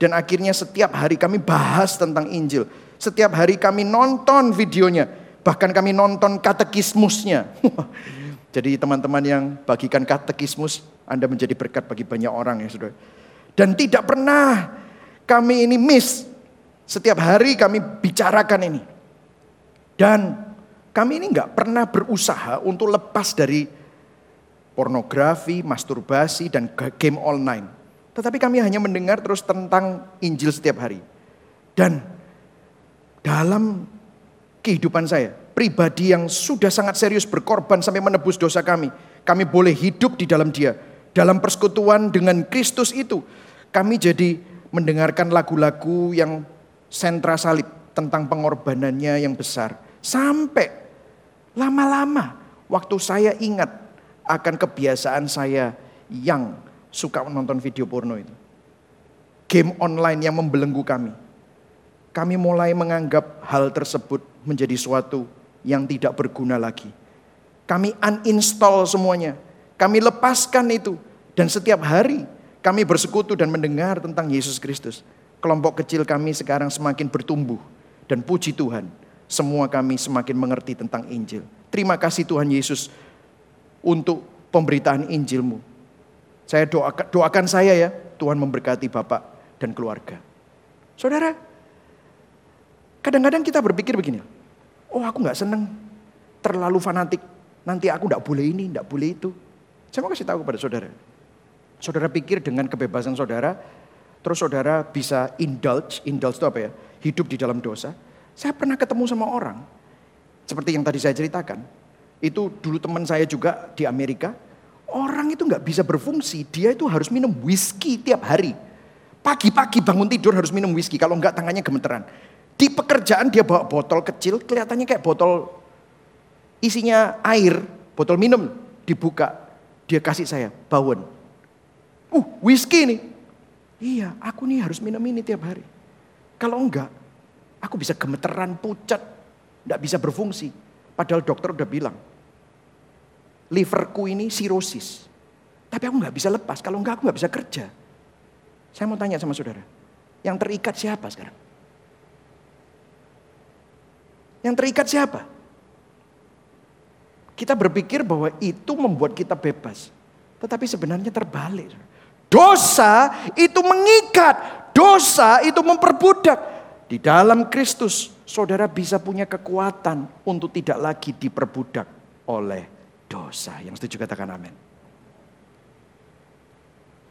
Dan akhirnya setiap hari kami bahas tentang Injil. Setiap hari kami nonton videonya, bahkan kami nonton katekismusnya. Jadi teman-teman yang bagikan katekismus, Anda menjadi berkat bagi banyak orang ya saudara. Dan tidak pernah kami ini miss. Setiap hari kami bicarakan ini. Dan kami ini nggak pernah berusaha untuk lepas dari pornografi, masturbasi, dan game online. Tetapi kami hanya mendengar terus tentang Injil setiap hari. Dan dalam kehidupan saya. Pribadi yang sudah sangat serius berkorban sampai menebus dosa kami. Kami boleh hidup di dalam dia. Dalam persekutuan dengan Kristus itu. Kami jadi mendengarkan lagu-lagu yang sentra salib. Tentang pengorbanannya yang besar. Sampai lama-lama waktu saya ingat akan kebiasaan saya yang suka menonton video porno itu. Game online yang membelenggu kami. Kami mulai menganggap hal tersebut menjadi suatu yang tidak berguna lagi. Kami uninstall semuanya. Kami lepaskan itu. Dan setiap hari kami bersekutu dan mendengar tentang Yesus Kristus. Kelompok kecil kami sekarang semakin bertumbuh. Dan puji Tuhan, semua kami semakin mengerti tentang Injil. Terima kasih Tuhan Yesus untuk pemberitaan Injilmu. Saya doakan, doakan saya ya, Tuhan memberkati Bapak dan keluarga. Saudara, kadang-kadang kita berpikir begini, oh aku nggak seneng, terlalu fanatik, nanti aku nggak boleh ini, nggak boleh itu. Saya mau kasih tahu kepada saudara. Saudara pikir dengan kebebasan saudara, terus saudara bisa indulge, indulge itu apa ya? Hidup di dalam dosa. Saya pernah ketemu sama orang, seperti yang tadi saya ceritakan. Itu dulu teman saya juga di Amerika. Orang itu nggak bisa berfungsi, dia itu harus minum whisky tiap hari. Pagi-pagi bangun tidur harus minum whisky, kalau nggak tangannya gemeteran. Di pekerjaan dia bawa botol kecil, kelihatannya kayak botol isinya air, botol minum dibuka. Dia kasih saya, bawon. Uh, whisky nih. Iya, aku nih harus minum ini tiap hari. Kalau enggak, aku bisa gemeteran, pucat, enggak bisa berfungsi. Padahal dokter udah bilang, liverku ini sirosis. Tapi aku nggak bisa lepas, kalau enggak aku nggak bisa kerja. Saya mau tanya sama saudara, yang terikat siapa sekarang? Yang terikat siapa? Kita berpikir bahwa itu membuat kita bebas. Tetapi sebenarnya terbalik. Dosa itu mengikat. Dosa itu memperbudak. Di dalam Kristus, saudara bisa punya kekuatan untuk tidak lagi diperbudak oleh dosa. Yang setuju katakan amin.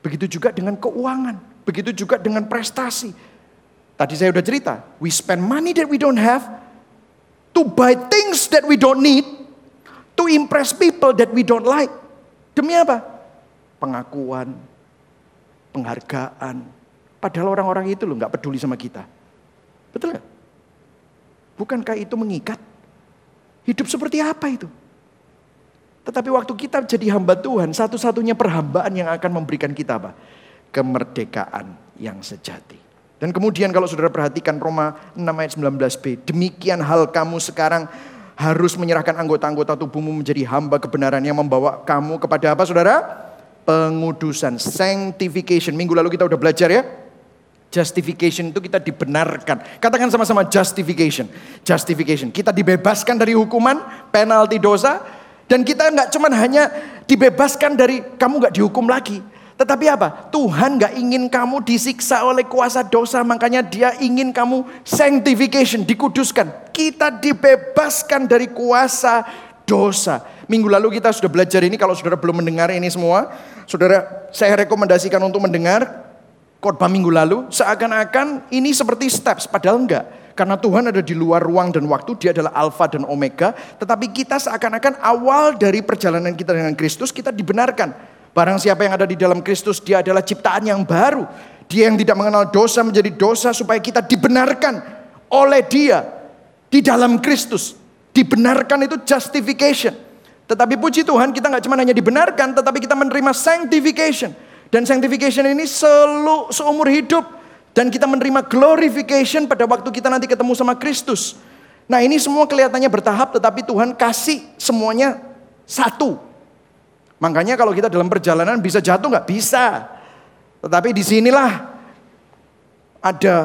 Begitu juga dengan keuangan. Begitu juga dengan prestasi. Tadi saya sudah cerita. We spend money that we don't have to buy things that we don't need, to impress people that we don't like. Demi apa? Pengakuan, penghargaan. Padahal orang-orang itu loh nggak peduli sama kita. Betul nggak? Bukankah itu mengikat? Hidup seperti apa itu? Tetapi waktu kita jadi hamba Tuhan, satu-satunya perhambaan yang akan memberikan kita apa? Kemerdekaan yang sejati. Dan kemudian kalau saudara perhatikan Roma 6 ayat 19b. Demikian hal kamu sekarang harus menyerahkan anggota-anggota tubuhmu menjadi hamba kebenaran yang membawa kamu kepada apa saudara? Pengudusan, sanctification. Minggu lalu kita udah belajar ya. Justification itu kita dibenarkan. Katakan sama-sama justification. Justification. Kita dibebaskan dari hukuman, penalti dosa. Dan kita nggak cuman hanya dibebaskan dari kamu nggak dihukum lagi. Tetapi apa? Tuhan gak ingin kamu disiksa oleh kuasa dosa. Makanya dia ingin kamu sanctification, dikuduskan. Kita dibebaskan dari kuasa dosa. Minggu lalu kita sudah belajar ini. Kalau saudara belum mendengar ini semua. Saudara, saya rekomendasikan untuk mendengar khotbah minggu lalu. Seakan-akan ini seperti steps. Padahal enggak. Karena Tuhan ada di luar ruang dan waktu, dia adalah alfa dan omega. Tetapi kita seakan-akan awal dari perjalanan kita dengan Kristus, kita dibenarkan. Barang siapa yang ada di dalam Kristus, dia adalah ciptaan yang baru. Dia yang tidak mengenal dosa menjadi dosa supaya kita dibenarkan oleh dia di dalam Kristus. Dibenarkan itu justification. Tetapi puji Tuhan kita nggak cuma hanya dibenarkan, tetapi kita menerima sanctification. Dan sanctification ini selu, seumur hidup. Dan kita menerima glorification pada waktu kita nanti ketemu sama Kristus. Nah ini semua kelihatannya bertahap tetapi Tuhan kasih semuanya satu. Makanya kalau kita dalam perjalanan bisa jatuh nggak bisa. Tetapi di sinilah ada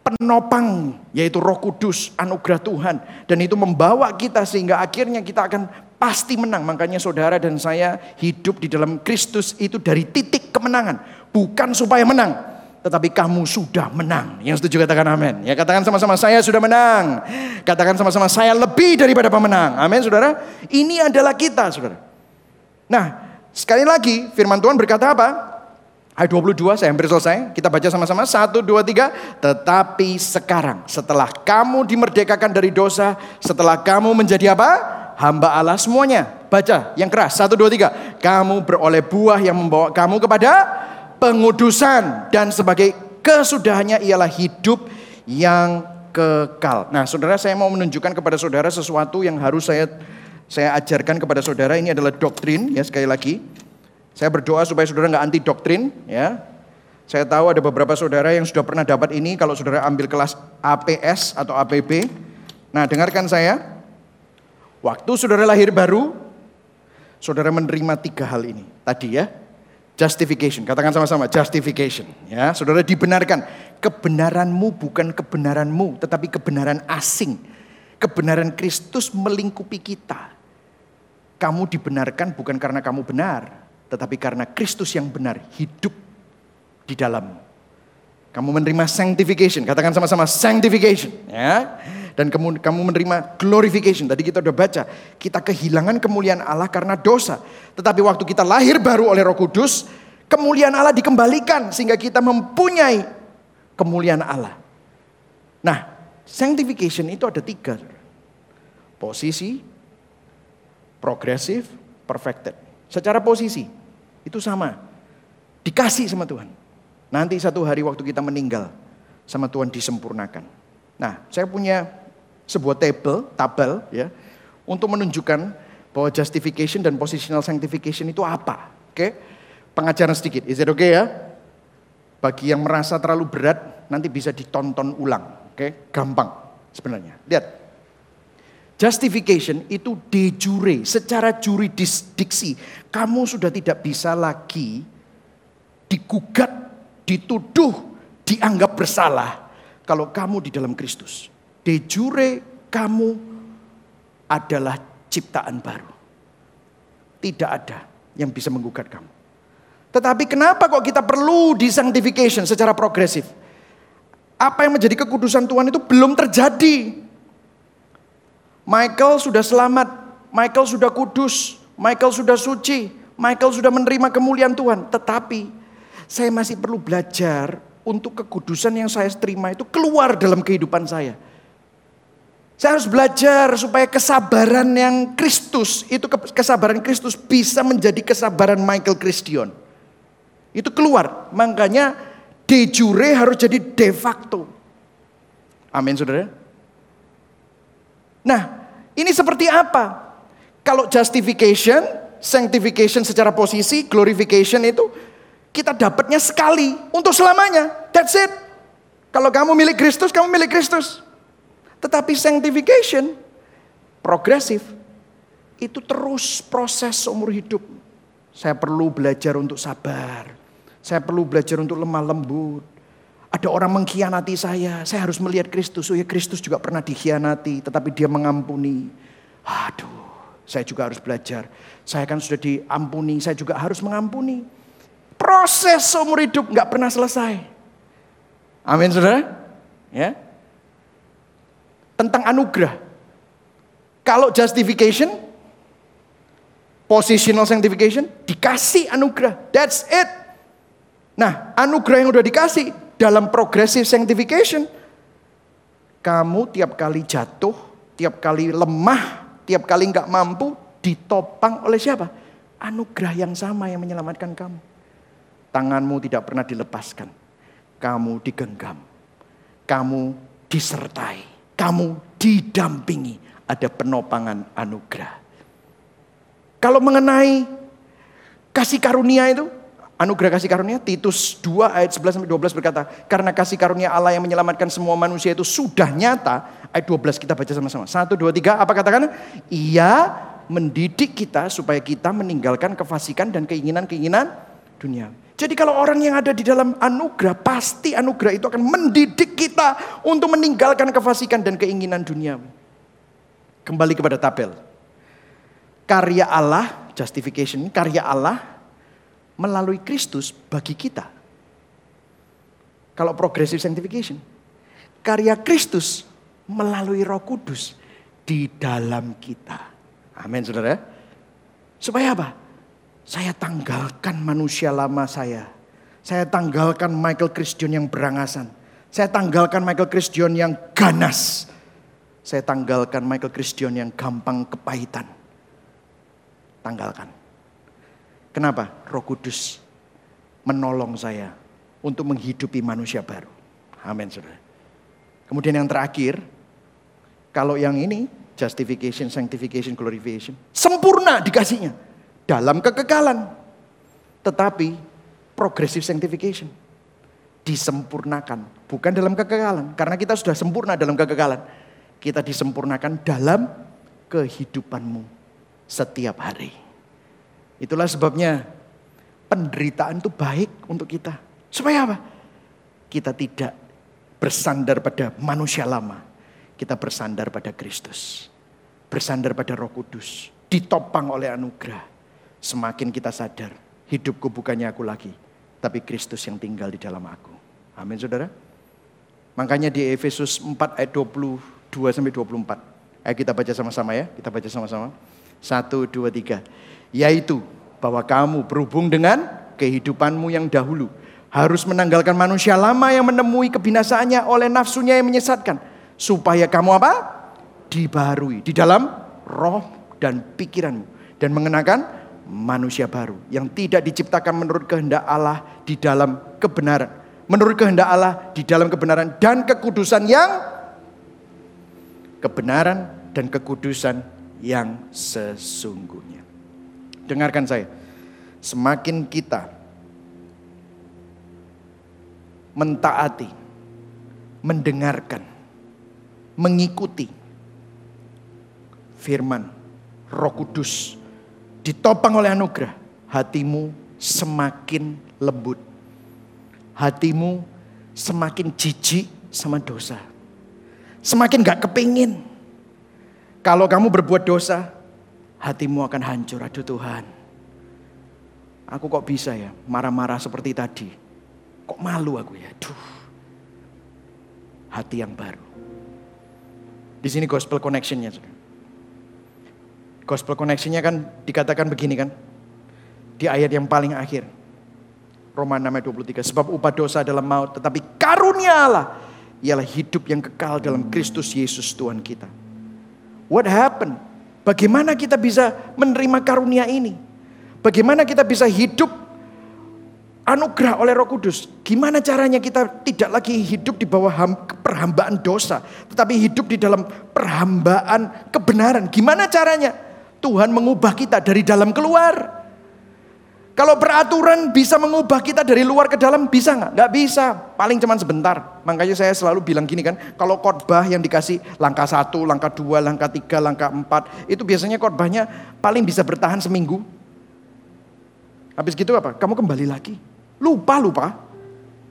penopang yaitu Roh Kudus, anugerah Tuhan dan itu membawa kita sehingga akhirnya kita akan pasti menang. Makanya saudara dan saya hidup di dalam Kristus itu dari titik kemenangan, bukan supaya menang, tetapi kamu sudah menang. Yang setuju katakan amin. Ya katakan sama-sama saya sudah menang. Katakan sama-sama saya lebih daripada pemenang. Amin Saudara. Ini adalah kita Saudara. Nah, sekali lagi firman Tuhan berkata apa? Ayat 22 saya hampir selesai. Kita baca sama-sama. Satu, dua, tiga. Tetapi sekarang setelah kamu dimerdekakan dari dosa. Setelah kamu menjadi apa? Hamba Allah semuanya. Baca yang keras. Satu, dua, tiga. Kamu beroleh buah yang membawa kamu kepada pengudusan. Dan sebagai kesudahannya ialah hidup yang kekal. Nah saudara saya mau menunjukkan kepada saudara sesuatu yang harus saya saya ajarkan kepada saudara. Ini adalah doktrin ya sekali lagi. Saya berdoa supaya saudara nggak anti doktrin, ya. Saya tahu ada beberapa saudara yang sudah pernah dapat ini kalau saudara ambil kelas APS atau APB. Nah, dengarkan saya. Waktu saudara lahir baru, saudara menerima tiga hal ini. Tadi ya, justification. Katakan sama-sama, justification. Ya, saudara dibenarkan. Kebenaranmu bukan kebenaranmu, tetapi kebenaran asing. Kebenaran Kristus melingkupi kita. Kamu dibenarkan bukan karena kamu benar, tetapi karena Kristus yang benar hidup di dalammu. Kamu menerima sanctification, katakan sama-sama sanctification, ya. Dan kamu kamu menerima glorification. Tadi kita udah baca, kita kehilangan kemuliaan Allah karena dosa. Tetapi waktu kita lahir baru oleh Roh Kudus, kemuliaan Allah dikembalikan sehingga kita mempunyai kemuliaan Allah. Nah, sanctification itu ada tiga. Posisi, progresif, perfected. Secara posisi, itu sama. Dikasih sama Tuhan. Nanti satu hari waktu kita meninggal sama Tuhan disempurnakan. Nah, saya punya sebuah table, tabel ya, untuk menunjukkan bahwa justification dan positional sanctification itu apa. Oke? Pengajaran sedikit. Is it okay ya? Bagi yang merasa terlalu berat nanti bisa ditonton ulang. Oke? Gampang sebenarnya. Lihat. Justification itu de jure, secara jurisdiksi. Kamu sudah tidak bisa lagi digugat, dituduh, dianggap bersalah. Kalau kamu di dalam Kristus. De jure kamu adalah ciptaan baru. Tidak ada yang bisa menggugat kamu. Tetapi kenapa kok kita perlu disanctification secara progresif? Apa yang menjadi kekudusan Tuhan itu belum terjadi. Michael sudah selamat, Michael sudah kudus, Michael sudah suci, Michael sudah menerima kemuliaan Tuhan. Tetapi saya masih perlu belajar untuk kekudusan yang saya terima itu keluar dalam kehidupan saya. Saya harus belajar supaya kesabaran yang Kristus, itu kesabaran Kristus bisa menjadi kesabaran Michael Christian. Itu keluar. Makanya de jure harus jadi de facto. Amin saudara. Nah, ini seperti apa? Kalau justification, sanctification secara posisi, glorification itu kita dapatnya sekali untuk selamanya. That's it. Kalau kamu milik Kristus, kamu milik Kristus. Tetapi sanctification progresif itu terus proses seumur hidup. Saya perlu belajar untuk sabar. Saya perlu belajar untuk lemah lembut. Ada orang mengkhianati saya, saya harus melihat Kristus. Oh ya Kristus juga pernah dikhianati, tetapi dia mengampuni. Aduh, saya juga harus belajar. Saya kan sudah diampuni, saya juga harus mengampuni. Proses seumur hidup nggak pernah selesai. Amin saudara. Ya. Tentang anugerah. Kalau justification, positional sanctification, dikasih anugerah. That's it. Nah, anugerah yang udah dikasih, dalam progressive sanctification, kamu tiap kali jatuh, tiap kali lemah, tiap kali nggak mampu, ditopang oleh siapa? Anugerah yang sama yang menyelamatkan kamu. Tanganmu tidak pernah dilepaskan. Kamu digenggam. Kamu disertai. Kamu didampingi. Ada penopangan anugerah. Kalau mengenai kasih karunia itu, anugerah kasih karunia Titus 2 ayat 11 sampai 12 berkata, karena kasih karunia Allah yang menyelamatkan semua manusia itu sudah nyata. Ayat 12 kita baca sama-sama. 1 2 3 apa katakan? Ia mendidik kita supaya kita meninggalkan kefasikan dan keinginan-keinginan dunia. Jadi kalau orang yang ada di dalam anugerah, pasti anugerah itu akan mendidik kita untuk meninggalkan kefasikan dan keinginan dunia. Kembali kepada tabel. Karya Allah, justification, karya Allah melalui Kristus bagi kita. Kalau progressive sanctification. Karya Kristus melalui roh kudus di dalam kita. Amin saudara. Supaya apa? Saya tanggalkan manusia lama saya. Saya tanggalkan Michael Christian yang berangasan. Saya tanggalkan Michael Christian yang ganas. Saya tanggalkan Michael Christian yang gampang kepahitan. Tanggalkan. Kenapa? Roh Kudus menolong saya untuk menghidupi manusia baru. Amin, saudara. Kemudian yang terakhir, kalau yang ini justification, sanctification, glorification, sempurna dikasihnya dalam kekekalan. Tetapi progressive sanctification disempurnakan, bukan dalam kekekalan. Karena kita sudah sempurna dalam kekekalan. Kita disempurnakan dalam kehidupanmu setiap hari. Itulah sebabnya penderitaan itu baik untuk kita. Supaya apa? Kita tidak bersandar pada manusia lama. Kita bersandar pada Kristus. Bersandar pada roh kudus. Ditopang oleh anugerah. Semakin kita sadar, hidupku bukannya aku lagi. Tapi Kristus yang tinggal di dalam aku. Amin saudara. Makanya di Efesus 4 ayat 22 sampai 24. Ayo kita baca sama-sama ya. Kita baca sama-sama. Satu, dua, tiga. Yaitu bahwa kamu berhubung dengan kehidupanmu yang dahulu. Harus menanggalkan manusia lama yang menemui kebinasaannya oleh nafsunya yang menyesatkan. Supaya kamu apa? Dibarui di dalam roh dan pikiranmu. Dan mengenakan manusia baru yang tidak diciptakan menurut kehendak Allah di dalam kebenaran. Menurut kehendak Allah di dalam kebenaran dan kekudusan yang kebenaran dan kekudusan yang sesungguhnya. Dengarkan saya. Semakin kita mentaati, mendengarkan, mengikuti firman Roh Kudus ditopang oleh anugerah, hatimu semakin lembut. Hatimu semakin jijik sama dosa. Semakin gak kepingin. Kalau kamu berbuat dosa, hatimu akan hancur. Aduh Tuhan, aku kok bisa ya marah-marah seperti tadi. Kok malu aku ya? Duh. Hati yang baru. Di sini gospel connectionnya. Gospel connection-nya kan dikatakan begini kan. Di ayat yang paling akhir. Roma 6 ayat 23. Sebab upah dosa adalah maut. Tetapi karunia Allah. Ialah hidup yang kekal dalam Kristus Yesus Tuhan kita. What happened? Bagaimana kita bisa menerima karunia ini? Bagaimana kita bisa hidup anugerah oleh Roh Kudus. Gimana caranya kita tidak lagi hidup di bawah perhambaan dosa, tetapi hidup di dalam perhambaan kebenaran. Gimana caranya? Tuhan mengubah kita dari dalam keluar. Kalau peraturan bisa mengubah kita dari luar ke dalam, bisa nggak? Nggak bisa, paling cuma sebentar. Makanya saya selalu bilang gini kan, kalau khotbah yang dikasih langkah satu, langkah dua, langkah tiga, langkah empat, itu biasanya khotbahnya paling bisa bertahan seminggu. Habis gitu apa? Kamu kembali lagi. Lupa, lupa.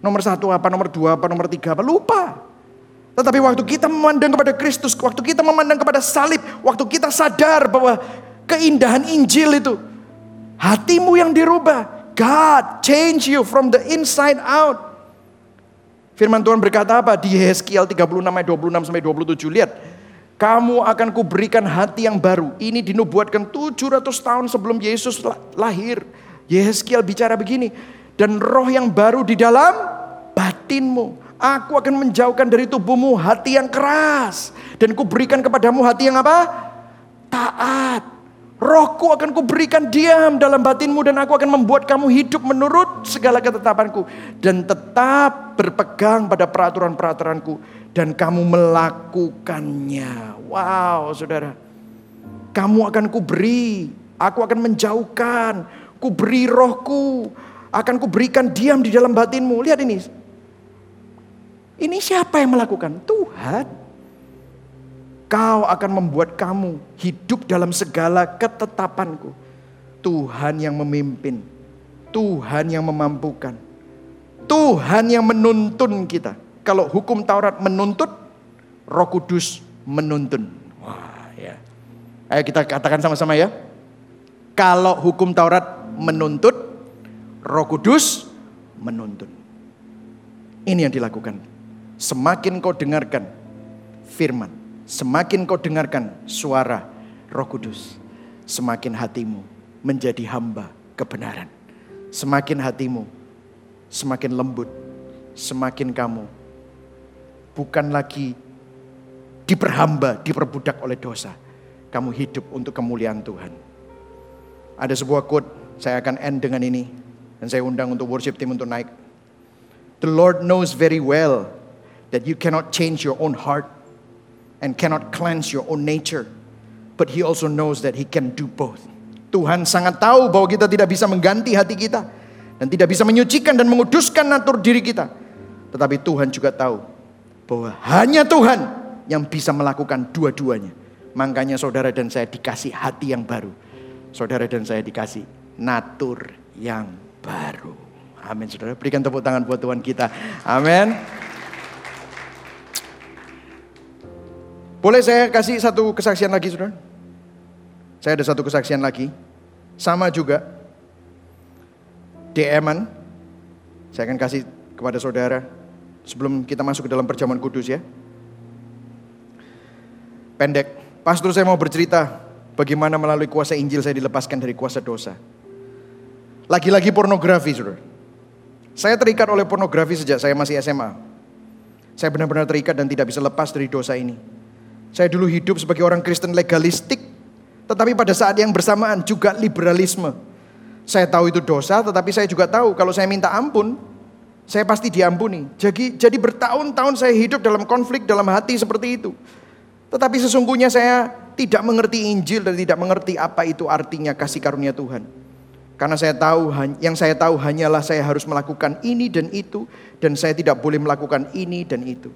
Nomor satu apa, nomor dua apa, nomor tiga apa, lupa. Tetapi waktu kita memandang kepada Kristus, waktu kita memandang kepada salib, waktu kita sadar bahwa keindahan Injil itu, hatimu yang dirubah. God change you from the inside out. Firman Tuhan berkata apa? Di Yeskiel 36 ayat 26 sampai 27. Lihat. Kamu akan kuberikan hati yang baru. Ini dinubuatkan 700 tahun sebelum Yesus lahir. Yeskiel bicara begini. Dan roh yang baru di dalam batinmu Aku akan menjauhkan dari tubuhmu hati yang keras. Dan kuberikan kepadamu hati yang apa? Taat. Rohku akan kuberikan diam dalam batinmu dan aku akan membuat kamu hidup menurut segala ketetapanku. Dan tetap berpegang pada peraturan-peraturanku. Dan kamu melakukannya. Wow saudara. Kamu akan kuberi. Aku akan menjauhkan. Kuberi rohku. Akan kuberikan diam di dalam batinmu. Lihat ini ini siapa yang melakukan? Tuhan. Kau akan membuat kamu hidup dalam segala ketetapanku. Tuhan yang memimpin. Tuhan yang memampukan. Tuhan yang menuntun kita. Kalau hukum Taurat menuntut, Roh Kudus menuntun. Wah, ya. Ayo kita katakan sama-sama ya. Kalau hukum Taurat menuntut, Roh Kudus menuntun. Ini yang dilakukan Semakin kau dengarkan firman, semakin kau dengarkan suara Roh Kudus, semakin hatimu menjadi hamba kebenaran. Semakin hatimu semakin lembut, semakin kamu bukan lagi diperhamba, diperbudak oleh dosa. Kamu hidup untuk kemuliaan Tuhan. Ada sebuah quote, saya akan end dengan ini. Dan saya undang untuk worship team untuk naik. The Lord knows very well that you cannot change your own heart and cannot cleanse your own nature. But he also knows that he can do both. Tuhan sangat tahu bahwa kita tidak bisa mengganti hati kita. Dan tidak bisa menyucikan dan menguduskan natur diri kita. Tetapi Tuhan juga tahu bahwa hanya Tuhan yang bisa melakukan dua-duanya. Makanya saudara dan saya dikasih hati yang baru. Saudara dan saya dikasih natur yang baru. Amin saudara. Berikan tepuk tangan buat Tuhan kita. Amin. Boleh saya kasih satu kesaksian lagi saudara? Saya ada satu kesaksian lagi. Sama juga. DM-an. Saya akan kasih kepada saudara. Sebelum kita masuk ke dalam perjamuan kudus ya pendek. Pastor saya mau bercerita bagaimana melalui kuasa Injil saya dilepaskan dari kuasa dosa. Lagi-lagi pornografi, saudara. Saya terikat oleh pornografi sejak saya masih SMA. Saya benar-benar terikat dan tidak bisa lepas dari dosa ini. Saya dulu hidup sebagai orang Kristen legalistik, tetapi pada saat yang bersamaan juga liberalisme. Saya tahu itu dosa, tetapi saya juga tahu kalau saya minta ampun, saya pasti diampuni. Jadi, jadi bertahun-tahun saya hidup dalam konflik dalam hati seperti itu. Tetapi sesungguhnya saya tidak mengerti Injil dan tidak mengerti apa itu artinya kasih karunia Tuhan. Karena saya tahu yang saya tahu hanyalah saya harus melakukan ini dan itu dan saya tidak boleh melakukan ini dan itu.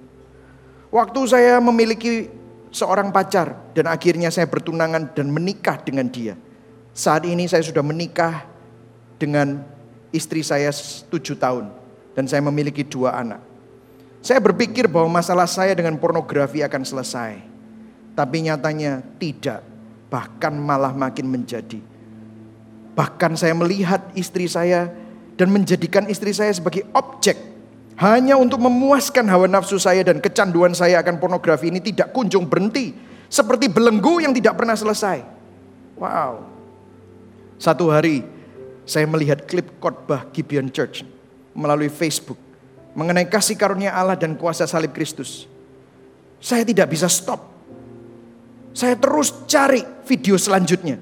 Waktu saya memiliki seorang pacar dan akhirnya saya bertunangan dan menikah dengan dia. Saat ini saya sudah menikah dengan istri saya tujuh tahun dan saya memiliki dua anak. Saya berpikir bahwa masalah saya dengan pornografi akan selesai. Tapi nyatanya tidak, bahkan malah makin menjadi. Bahkan saya melihat istri saya dan menjadikan istri saya sebagai objek hanya untuk memuaskan hawa nafsu saya dan kecanduan saya akan pornografi ini tidak kunjung berhenti. Seperti belenggu yang tidak pernah selesai. Wow. Satu hari saya melihat klip khotbah Gibeon Church melalui Facebook mengenai kasih karunia Allah dan kuasa salib Kristus. Saya tidak bisa stop saya terus cari video selanjutnya.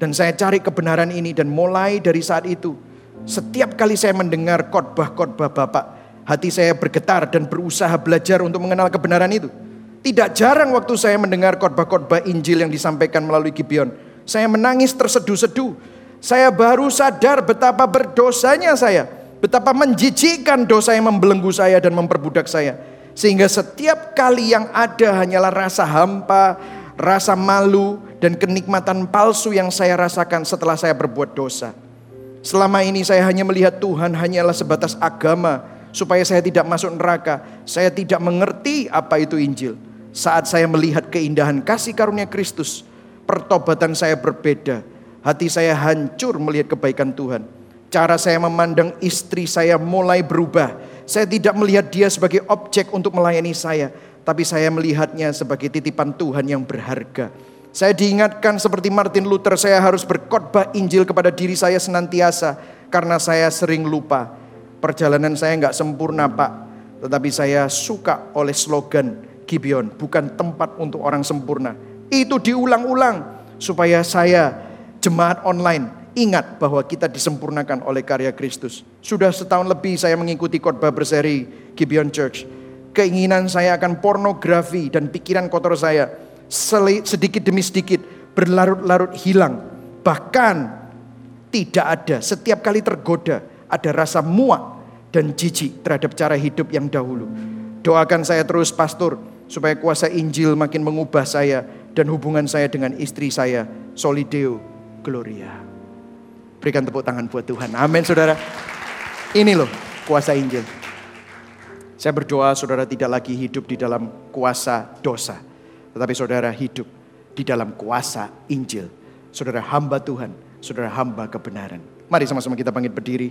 Dan saya cari kebenaran ini dan mulai dari saat itu. Setiap kali saya mendengar khotbah-khotbah Bapak. Hati saya bergetar dan berusaha belajar untuk mengenal kebenaran itu. Tidak jarang waktu saya mendengar khotbah-khotbah Injil yang disampaikan melalui Gibeon. Saya menangis terseduh-seduh. Saya baru sadar betapa berdosanya saya. Betapa menjijikkan dosa yang membelenggu saya dan memperbudak saya. Sehingga setiap kali yang ada hanyalah rasa hampa, rasa malu, dan kenikmatan palsu yang saya rasakan setelah saya berbuat dosa. Selama ini saya hanya melihat Tuhan hanyalah sebatas agama supaya saya tidak masuk neraka. Saya tidak mengerti apa itu Injil. Saat saya melihat keindahan kasih karunia Kristus, pertobatan saya berbeda. Hati saya hancur melihat kebaikan Tuhan. Cara saya memandang istri saya mulai berubah. Saya tidak melihat dia sebagai objek untuk melayani saya, tapi saya melihatnya sebagai titipan Tuhan yang berharga. Saya diingatkan seperti Martin Luther, saya harus berkhotbah Injil kepada diri saya senantiasa karena saya sering lupa. Perjalanan saya nggak sempurna Pak, tetapi saya suka oleh slogan Gibeon, bukan tempat untuk orang sempurna. Itu diulang-ulang supaya saya jemaat online ingat bahwa kita disempurnakan oleh karya Kristus. Sudah setahun lebih saya mengikuti khotbah berseri Gibeon Church keinginan saya akan pornografi dan pikiran kotor saya sedikit demi sedikit berlarut-larut hilang. Bahkan tidak ada, setiap kali tergoda ada rasa muak dan jijik terhadap cara hidup yang dahulu. Doakan saya terus pastor supaya kuasa Injil makin mengubah saya dan hubungan saya dengan istri saya solideo gloria. Berikan tepuk tangan buat Tuhan. Amin saudara. Ini loh kuasa Injil. Saya berdoa saudara tidak lagi hidup di dalam kuasa dosa. Tetapi saudara hidup di dalam kuasa Injil. Saudara hamba Tuhan, saudara hamba kebenaran. Mari sama-sama kita bangkit berdiri.